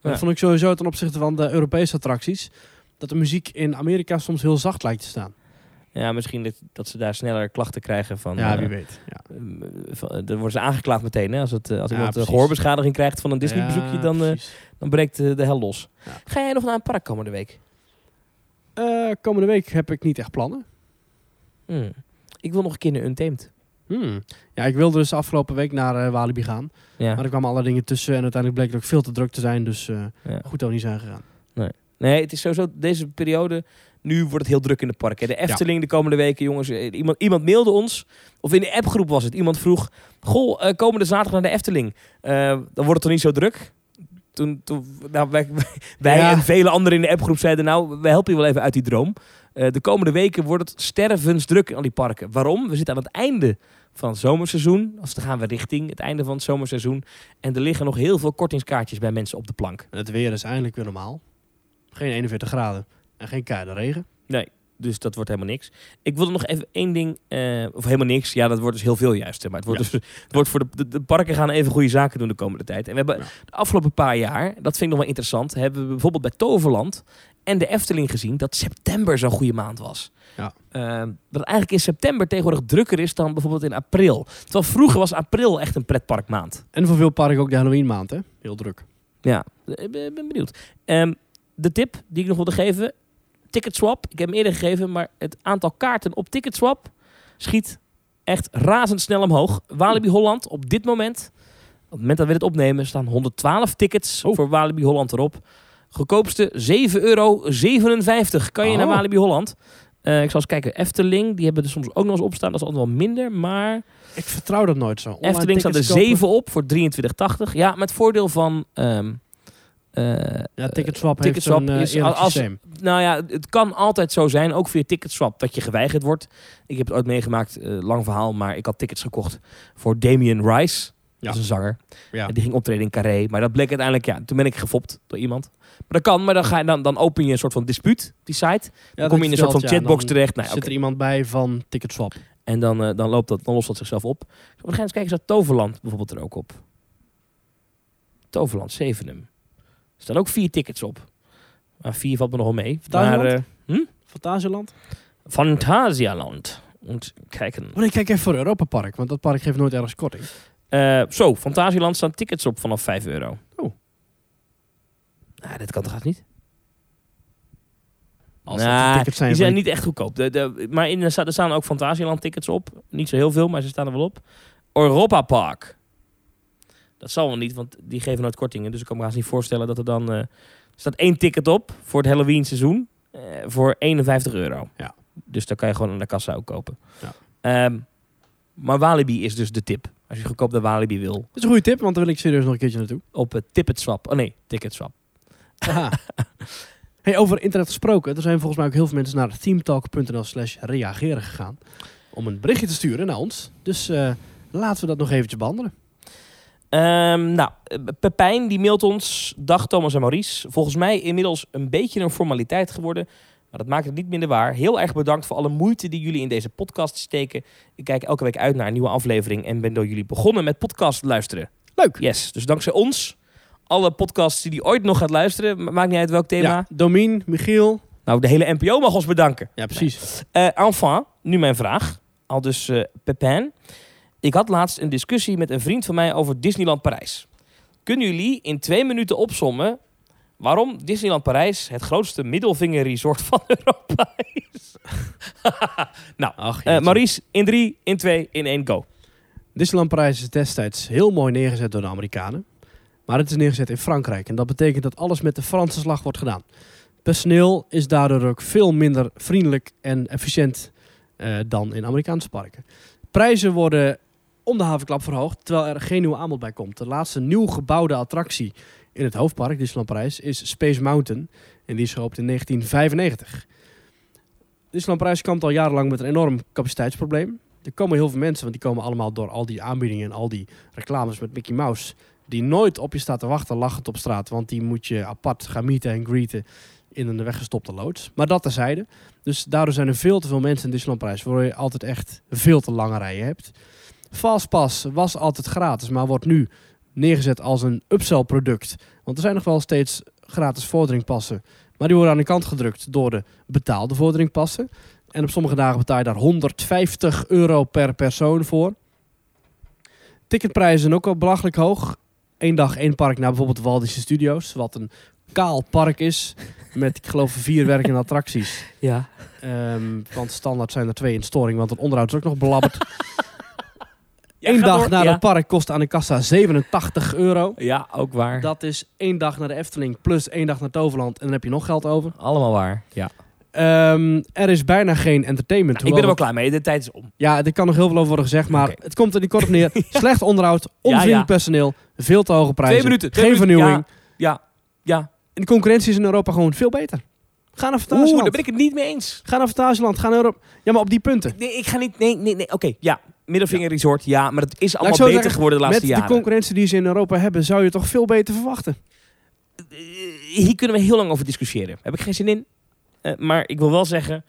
Ja. Dat vond ik sowieso ten opzichte van de Europese attracties. Dat de muziek in Amerika soms heel zacht lijkt te staan. Ja, misschien dat, dat ze daar sneller klachten krijgen van... Ja, eh, wie weet. Ja. Ehm, van- Dan worden ze aangeklaagd meteen. Hè? Als, het, eh, als iemand gehoorbeschadiging krijgt van een Disney-bezoekje, dan, eh, dan breekt eh, de hel los. Ga jij nog naar een park komende week? Eh, komende week heb ik niet echt plannen. Hmm. Ik wil nog een keer naar Untamed. Hmm. Ja, ik wilde dus afgelopen week naar eh, Walibi gaan. Ja. Maar er kwamen allerlei dingen tussen. En uiteindelijk bleek het ook veel te druk te zijn. Dus eh, Ja. goed dat we niet zijn gegaan. Nee, het is sowieso deze periode. Nu wordt het heel druk in de parken. De Efteling de komende weken, jongens. eh, Iemand, iemand mailde ons, of in de appgroep was het. Iemand vroeg, goh, eh, komende zaterdag naar de Efteling. Eh, dan wordt het toch niet zo druk? Toen, toen nou, wij, <laughs> wij Ja. en vele anderen in de appgroep zeiden, nou, we helpen je wel even uit die droom. De komende weken wordt het stervensdruk in al die parken. Waarom? We zitten aan het einde van het zomerseizoen. Dus dan gaan we richting het einde van het zomerseizoen. En er liggen nog heel veel kortingskaartjes bij mensen op de plank. Het weer is eindelijk weer normaal. Geen 41 graden en geen keiharde regen. Dus dat wordt helemaal niks. Ik wilde nog even één ding, eh, of helemaal niks. Ja, dat wordt dus heel veel juist. Maar het wordt, Ja. dus, het wordt voor de, de, de parken gaan even goede zaken doen de komende tijd. En we hebben Ja. de afgelopen paar jaar, dat vind ik nog wel interessant, hebben we bijvoorbeeld bij Toverland en de Efteling gezien dat september zo'n goede maand was. Ja. Eh, dat eigenlijk in september tegenwoordig drukker is dan bijvoorbeeld in april. Terwijl vroeger was april echt een pretparkmaand. En voor veel parken ook de Halloween maand, hè? Heel druk. Ja, ik ben ben benieuwd. Ehm, de tip die ik nog wilde geven, Ticketswap. Ik heb hem eerder gegeven, maar het aantal kaarten op Ticketswap schiet echt razendsnel omhoog. Walibi Holland op dit moment, op het moment dat we dit opnemen, staan 112 tickets Oh. voor Walibi Holland erop. Goedkoopste 7,57 euro. Kan je naar Oh. Walibi Holland? Eh, ik zal eens kijken. Efteling, die hebben er soms ook nog eens op staan. Dat is altijd wel minder, maar... Ik vertrouw dat nooit zo. Online Efteling staat er tickets kopen. 7 op voor 23,80. Ja, met voordeel van... ehm, eh, Ja, Ticketswap Ticketswap heeft een uh, is als- systeem. nou ja, het kan altijd zo zijn, ook via Ticketswap, dat je geweigerd wordt. Ik heb het ooit meegemaakt, eh, lang verhaal, maar ik had tickets gekocht voor Damien Rice. Ja. Dat is een zanger. Ja. En die ging optreden in Carré. Maar dat bleek uiteindelijk, ja, toen ben ik gefopt door iemand. Maar dat kan, maar dan, ga je, dan, dan open je een soort van dispuut, die site. Dan kom je in een soort van chatbox terecht. Nou, zit er iemand bij van Ticketswap. En dan, eh, dan, loopt dat, dan lost dat zichzelf op. We gaan eens kijken, staat Toverland bijvoorbeeld er ook op? Toverland, Zevenum. Er staan ook vier tickets op. Maar vier valt me nog wel mee. Maar, Thuisland? eh, Fantasieland? Fantasialand. Und kijken. Oh nee, kijk even voor Europa Park, want dat park geeft nooit ergens korting. Eh, zo, Fantasieland staan tickets op vanaf 5 euro. Oh. Nou, dit kan toch niet? Als Nou, dat de tickets zijn die zijn niet echt goedkoop. De, de, maar in, er sta- er staan ook Fantasieland tickets op. Niet zo heel veel, maar ze staan er wel op. Europa Park. Dat zal wel niet, want die geven nooit kortingen. Dus ik kan me haast niet voorstellen dat er dan... eh, er staat één ticket op voor het Halloween seizoen. eh, voor 51 euro. Ja. Dus daar kan je gewoon aan de kassa ook kopen. Ja. Ehm, maar Walibi is dus de tip. Als je goedkoop naar Walibi wil. Dat is een goede tip, want daar wil ik serieus nog een keertje naartoe. Op het Ticketswap. Oh nee, Ticketswap. <laughs> Hey, over internet gesproken. Er zijn volgens mij ook heel veel mensen naar themetalk.nl slash reageren gegaan. Om een berichtje te sturen naar ons. Dus eh, laten we dat nog eventjes behandelen. Ehm, nou, eh, Pepijn die mailt ons. Dag Thomas en Maurice. Volgens mij inmiddels een beetje een formaliteit geworden. Maar dat maakt het niet minder waar. Heel erg bedankt voor alle moeite die jullie in deze podcast steken. Ik kijk elke week uit naar een nieuwe aflevering. En ben door jullie begonnen met podcast luisteren. Leuk. Yes, dus dankzij ons. Alle podcasts die die ooit nog gaat luisteren. ma- Maakt niet uit welk thema. Ja, Domien, Michiel. Nou, de hele NPO mag ons bedanken. Ja, precies. Eh enfin, nu mijn vraag. Al dus eh Pepijn. Ik had laatst een discussie met een vriend van mij over Disneyland Parijs. Kunnen jullie in twee minuten opsommen waarom Disneyland Parijs het grootste middelvingerresort van <laughs> Europa is? <laughs> nou, Ach, eh. Maurice, in drie, in twee, in één, go. Disneyland Parijs is destijds heel mooi neergezet door de Amerikanen. Maar het is neergezet in Frankrijk. En dat betekent dat alles met de Franse slag wordt gedaan. Personeel is daardoor ook veel minder vriendelijk en efficiënt eh, dan in Amerikaanse parken. Prijzen worden om de havenklap verhoogd, terwijl er geen nieuw aanbod bij komt. De laatste nieuw gebouwde attractie in het hoofdpark, Disneyland Parijs, is Space Mountain. En die is geopend in 1995. Disneyland Parijs kampt al jarenlang met een enorm capaciteitsprobleem. Er komen heel veel mensen, want die komen allemaal door al die aanbiedingen en al die reclames met Mickey Mouse. Die nooit op je staat te wachten, lachend op straat. Want die moet je apart gaan meeten en greeten in een weggestopte loods. Maar dat terzijde. Dus daardoor zijn er veel te veel mensen in Disneyland Parijs. Waardoor je altijd echt veel te lange rijen hebt. Fastpass was altijd gratis, maar wordt nu neergezet als een upsell product. Want er zijn nog wel steeds gratis vorderingpassen. Maar die worden aan de kant gedrukt door de betaalde vorderingpassen. En op sommige dagen betaal je daar 150 euro per persoon voor. Ticketprijzen zijn ook al belachelijk hoog. Eén dag één park naar bijvoorbeeld de Walt Disney Studios. Wat een kaal park is. Met, ik geloof, vier werkende attracties. Ja. Ehm, want standaard zijn er twee in storing, want het onderhoud is ook nog belabberd. <laughs> Ja, Eén dag door. naar ja. het park kost aan de kassa 87 euro. Ja, ook waar. Dat is één dag naar de Efteling plus één dag naar Toverland. En dan heb je nog geld over. Allemaal waar. Ja. Ehm, er is bijna geen entertainment. ik ben er wel klaar mee. De tijd is om. Ja, er kan nog heel veel over worden gezegd. Maar het komt er niet kort op neer. <laughs> Slecht onderhoud, onvriendelijk personeel, veel te hoge prijzen. Twee minuten. twee geen minuten. vernieuwing. Ja. Ja. En de concurrentie is in Europa gewoon veel beter. Ga naar Oeh, Fantasieland. daar ben ik het niet mee eens. Ga naar Fantasieland. Ga naar Europa. Ja, maar op die punten. Nee, ik ga niet... Nee, nee, nee. Oké, ja. Middelvinger Resort, ja. Maar het is allemaal beter zeggen, geworden de Met laatste de jaren. concurrentie die ze in Europa hebben, zou je toch veel beter verwachten. Eh, hier kunnen we heel lang over discussiëren. Heb ik geen zin in. Eh, maar ik wil wel zeggen,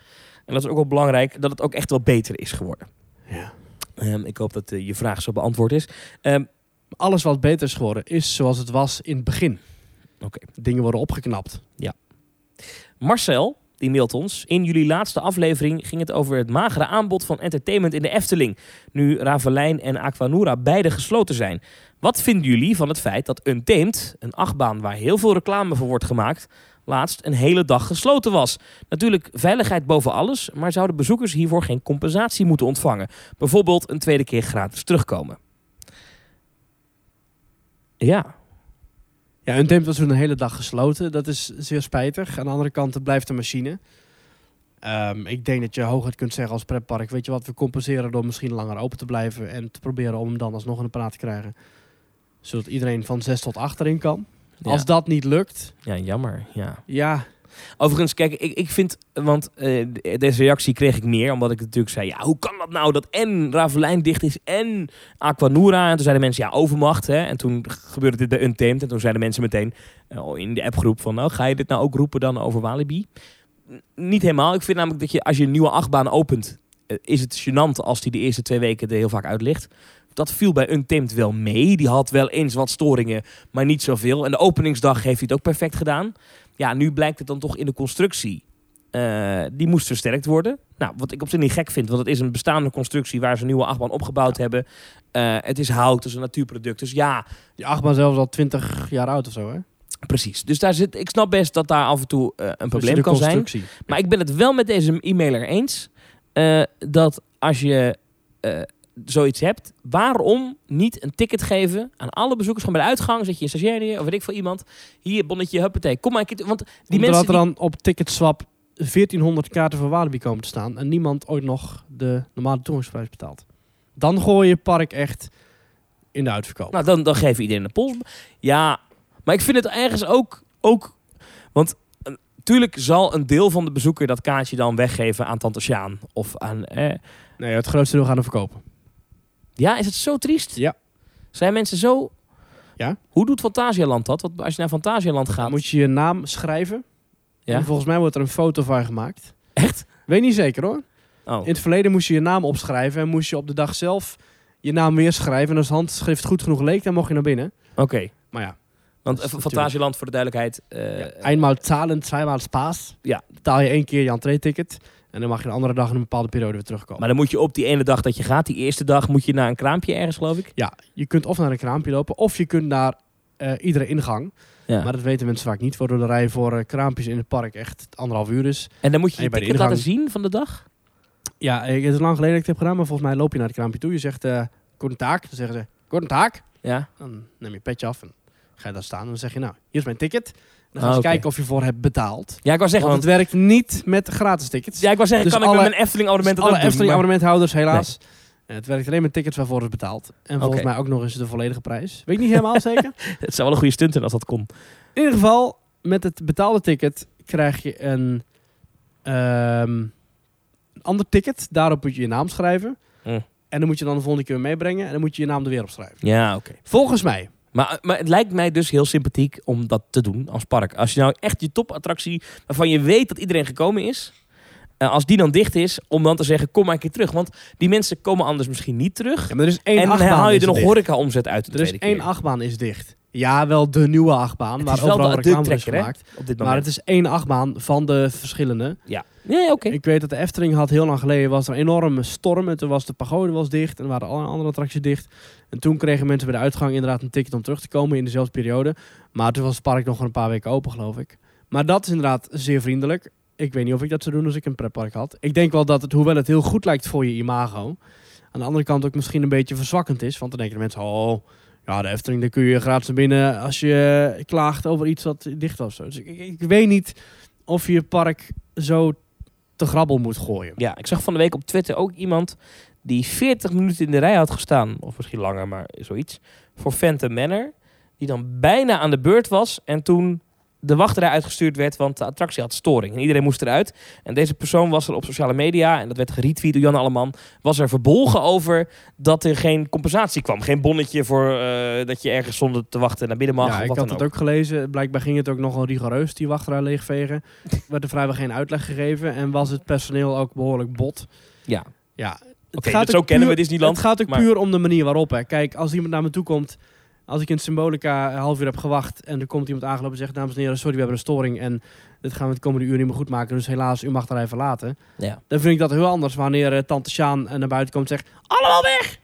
en dat is ook wel belangrijk, dat het ook echt wel beter is geworden. Ja. Ehm, ik hoop dat eh, je vraag zo beantwoord is. Ehm, Alles wat beter is geworden, is zoals het was in het begin. Oké. Dingen worden opgeknapt. Marcel, die mailt ons. In jullie laatste aflevering ging het over het magere aanbod van entertainment in de Efteling. Nu Ravelijn en Aquanura beide gesloten zijn. Wat vinden jullie van het feit dat Untamed, een achtbaan waar heel veel reclame voor wordt gemaakt, laatst een hele dag gesloten was? Natuurlijk veiligheid boven alles, maar zouden bezoekers hiervoor geen compensatie moeten ontvangen? Bijvoorbeeld een tweede keer gratis terugkomen. Ja, Ja, een temp was toen een hele dag gesloten. Dat is zeer spijtig. Aan de andere kant het blijft de machine. Ehm, ik denk dat je hooguit kunt zeggen als pretpark... weet je wat, we compenseren door misschien langer open te blijven... en te proberen om hem dan alsnog in de praat te krijgen. Zodat iedereen van 6 tot 8 erin kan. Ja. Als dat niet lukt, ja jammer. Ja. ja... Overigens, kijk, ik, ik vind, want eh, de- deze reactie kreeg ik meer, omdat ik natuurlijk zei, ja, hoe kan dat nou dat en Ravelijn dicht is en Aquanura? En toen zeiden mensen, ja, overmacht, hè. En toen gebeurde dit bij Untamed en toen zeiden mensen meteen eh, in de appgroep van, nou, ga je dit nou ook roepen dan over Walibi? Niet helemaal. Ik vind namelijk dat je, als je een nieuwe achtbaan opent, eh, is het gênant als die de eerste twee weken er heel vaak uit ligt. Dat viel bij Untamed wel mee. Die had wel eens wat storingen, maar niet zoveel. En de openingsdag heeft hij het ook perfect gedaan. Ja, nu blijkt het dan toch in de constructie. eh, die moest versterkt worden. Nou, wat ik op zich niet gek vind, want het is een bestaande constructie waar ze een nieuwe achtbaan opgebouwd hebben. Eh, het is hout, het is een natuurproduct. Dus ja, Die achtbaan zelfs al 20 jaar oud of zo, hè? precies. Dus daar zit, ik snap best dat daar af en toe eh, een Dus probleem kan zijn. Maar ik ben het wel met deze e-mailer eens. dat als je zoiets hebt, waarom niet een ticket geven aan alle bezoekers? Gewoon bij de uitgang, zet je een stagiair neer, of weet ik veel iemand. Hier, bonnetje, huppatee. Kom maar een keer. Want die mensen... er die- dan op Ticketswap 1400 kaarten voor Walibi komen te staan... en niemand ooit nog de normale toegangsprijs betaalt. Dan gooi je park echt in de uitverkoop. Nou, dan, dan geven iedereen een pols. Ja, maar ik vind het ergens ook... ook want natuurlijk zal een deel van de bezoeker dat kaartje dan weggeven aan Tante Sjaan. Of aan... Eh, Nee, het grootste deel gaan we verkopen. Ja, is het zo triest? Ja. Zijn mensen zo... Ja. Hoe doet Fantasialand dat? Want als je naar Fantasialand gaat... Moet je je naam schrijven. Ja? En volgens mij wordt er een foto van gemaakt. Echt? Weet niet zeker hoor. Oh. In het verleden moest je je naam opschrijven... en moest je op de dag zelf je naam weer schrijven. En als handschrift goed genoeg leek, dan mocht je naar binnen. Oké. Maar ja, Want uh, Fantasialand, voor de duidelijkheid... eh, ja eenmaal zalen, tweemaal spaas. Ja. Betaal je één keer je entree-ticket... en dan mag je een andere dag in een bepaalde periode weer terugkomen. maar dan moet je op die ene dag dat je gaat, die eerste dag, moet je naar een kraampje ergens, geloof ik. Ja, je kunt of naar een kraampje lopen... of je kunt naar eh, iedere ingang. Ja. Maar dat weten mensen vaak niet... waardoor de rij voor eh, kraampjes in het park echt anderhalf uur is. en dan moet je je ticket laten ingang- zien van de dag. Ja, ik- het is lang geleden dat ik het heb gedaan... maar volgens mij loop je naar het kraampje toe. Je zegt, eh goedendag. Dan zeggen ze, goedendag. Ja. Dan neem je je petje af en ga je daar staan. En dan zeg je, nou, hier is mijn ticket. Dan gaan Ah, kijken of je voor hebt betaald. Ja, ik wou zeggen, Want want, het werkt niet met gratis tickets. ja, ik wou zeggen, Dus kan ik met mijn Efteling abonnement Dus alle ook doen? Efteling maar- abonnementhouders helaas. Eh, Het werkt alleen met tickets waarvoor is betaald. En volgens mij ook nog eens de volledige prijs. Weet ik niet helemaal <laughs> zeker. Het zou wel een goede stunt zijn als dat kon. In ieder geval, met het betaalde ticket krijg je een, ehm, een ander ticket. Daarop moet je je naam schrijven. Mm. En dan moet je dan de volgende keer weer meebrengen. En dan moet je je naam er weer op schrijven. Ja, oké. Volgens mij. Maar, maar het lijkt mij dus heel sympathiek om dat te doen als park. Als je nou echt je topattractie, waarvan je weet dat iedereen gekomen is... eh, als die dan dicht is, om dan te zeggen, kom maar een keer terug. Want die mensen komen anders misschien niet terug. Ja, maar er is één en dan haal je er nog dicht. horeca-omzet uit de Er is één keer. achtbaan is dicht. Ja, wel de nieuwe achtbaan. Waar overal de- de reclame is trekker, gemaakt. Op dit Maar het is één achtbaan van de verschillende. Ja, nee, oké. Ik weet dat de Efteling had heel lang geleden was er een enorme storm. En toen was de pagode was dicht en waren alle andere attracties dicht. En toen kregen mensen bij de uitgang inderdaad een ticket om terug te komen in dezelfde periode. Maar toen was het park nog een paar weken open, geloof ik. Maar dat is inderdaad zeer vriendelijk. Ik weet niet of ik dat zou doen als ik een pretpark had. Ik denk wel dat het, hoewel het heel goed lijkt voor je imago, aan de andere kant ook misschien een beetje verzwakkend is. Want dan denken de mensen, oh, ja, de Efteling, daar kun je gratis binnen als je klaagt over iets wat dicht was. Dus ik, ik, weet niet of je park zo te grabbel moet gooien. Ja, ik zag van de week op Twitter ook iemand die 40 minuten in de rij had gestaan, of misschien langer, maar zoiets, voor Phantom Manor. Die dan bijna aan de beurt was en toen de wachtrij uitgestuurd werd, want de attractie had storing. En iedereen moest eruit. En deze persoon was er op sociale media, en dat werd geretweet door Jan Alleman, was er verbolgen over dat er geen compensatie kwam. Geen bonnetje voor eh, dat je ergens zonder te wachten naar binnen mag. ja, of ik wat had dan het ook gelezen. Blijkbaar ging het ook nogal rigoureus, die wachtrij leegvegen. <laughs> werd er vrijwel geen uitleg gegeven en was het personeel ook behoorlijk bot. Ja, Ja, het Oké, gaat dat zo ook kennen we puur- Disneyland, Het gaat ook maar- puur om de manier waarop. Hè. Kijk, als iemand naar me toe komt, als ik in Symbolica een half uur heb gewacht en er komt iemand aangelopen en zegt, dames en heren, sorry, we hebben een storing en dit gaan we het komende uur niet meer goed maken, dus helaas, u mag de rij verlaten. ja. Dan vind ik dat heel anders wanneer eh, tante Sjaan eh, naar buiten komt en zegt, allemaal weg!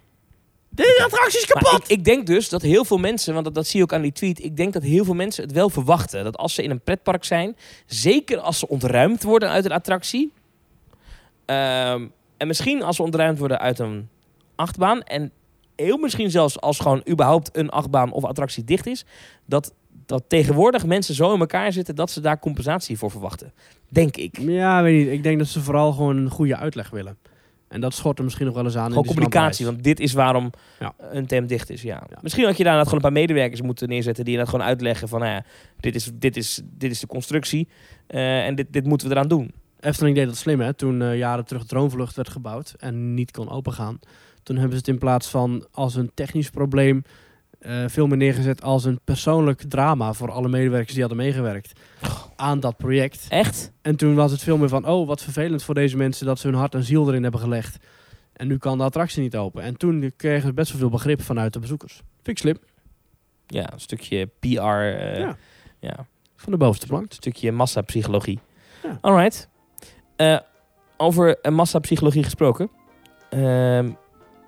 Deze attractie is kapot! ik, ik denk dus dat heel veel mensen, want dat, dat zie je ook aan die tweet, ik denk dat heel veel mensen het wel verwachten. Dat als ze in een pretpark zijn, zeker als ze ontruimd worden uit een attractie, ehm, en misschien als ze ontruimd worden uit een achtbaan, en heel misschien zelfs als gewoon überhaupt een achtbaan of attractie dicht is, dat, dat tegenwoordig mensen zo in elkaar zitten dat ze daar compensatie voor verwachten. Denk ik. Ja, weet niet. Ik denk dat ze vooral gewoon een goede uitleg willen. En dat schort er misschien nog wel eens aan. in Gewoon communicatie, want dit is waarom Ja. een tem dicht is. Ja. Ja. Misschien had je daar inderdaad gewoon een paar medewerkers moeten neerzetten die inderdaad gewoon uitleggen van, nou ja, dit is, dit is, dit is de constructie eh, en dit, dit moeten we eraan doen. Efteling deed dat slim, hè. Toen eh, jaren terug Droomvlucht werd gebouwd en niet kon opengaan. Toen hebben ze het in plaats van als een technisch probleem eh, veel meer neergezet als een persoonlijk drama voor alle medewerkers die hadden meegewerkt aan dat project. Echt? En toen was het veel meer van, oh, wat vervelend voor deze mensen dat ze hun hart en ziel erin hebben gelegd. En nu kan de attractie niet open. En toen kregen ze best wel veel begrip vanuit de bezoekers. Vind ik slim. Ja, een stukje PR. eh, Ja. ja. Van de bovenste plank. Een stukje massapsychologie. Ja. Alright. Eh, over massapsychologie gesproken. Ehm,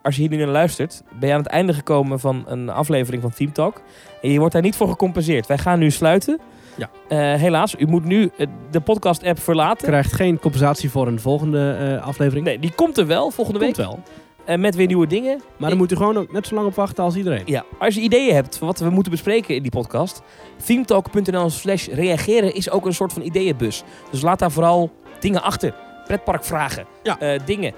als je hier nu naar luistert, ben je aan het einde gekomen van een aflevering van Team Talk. En je wordt daar niet voor gecompenseerd. Wij gaan nu sluiten. Ja. Eh, helaas, u moet nu eh, de podcast-app verlaten. Krijgt geen compensatie voor een volgende eh, aflevering. Nee, die komt er wel volgende Komt week. wel. Eh, met weer nieuwe dingen. Maar dan moet u gewoon ook net zo lang op wachten als iedereen. Ja, als je ideeën hebt van wat we moeten bespreken in die podcast, themetalk.nl slash reageren is ook een soort van ideeënbus. Dus laat daar vooral dingen achter. Pretparkvragen, Ja. dingen,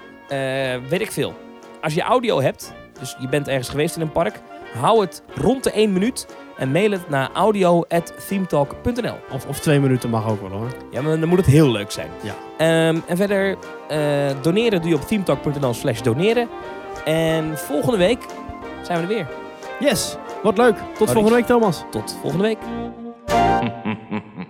weet ik veel. Als je audio hebt, dus je bent ergens geweest in een park, hou het rond de 1 minuut en mail het naar audio.themetalk.nl. Of, of twee minuten mag ook wel hoor. Ja, maar dan moet het heel leuk zijn. Ja. Ehm, en verder, eh, doneren doe je op themetalk.nl slash doneren. En volgende week zijn we er weer. Yes, wat leuk. Tot volgende week Thomas. Tot volgende week. <laughs>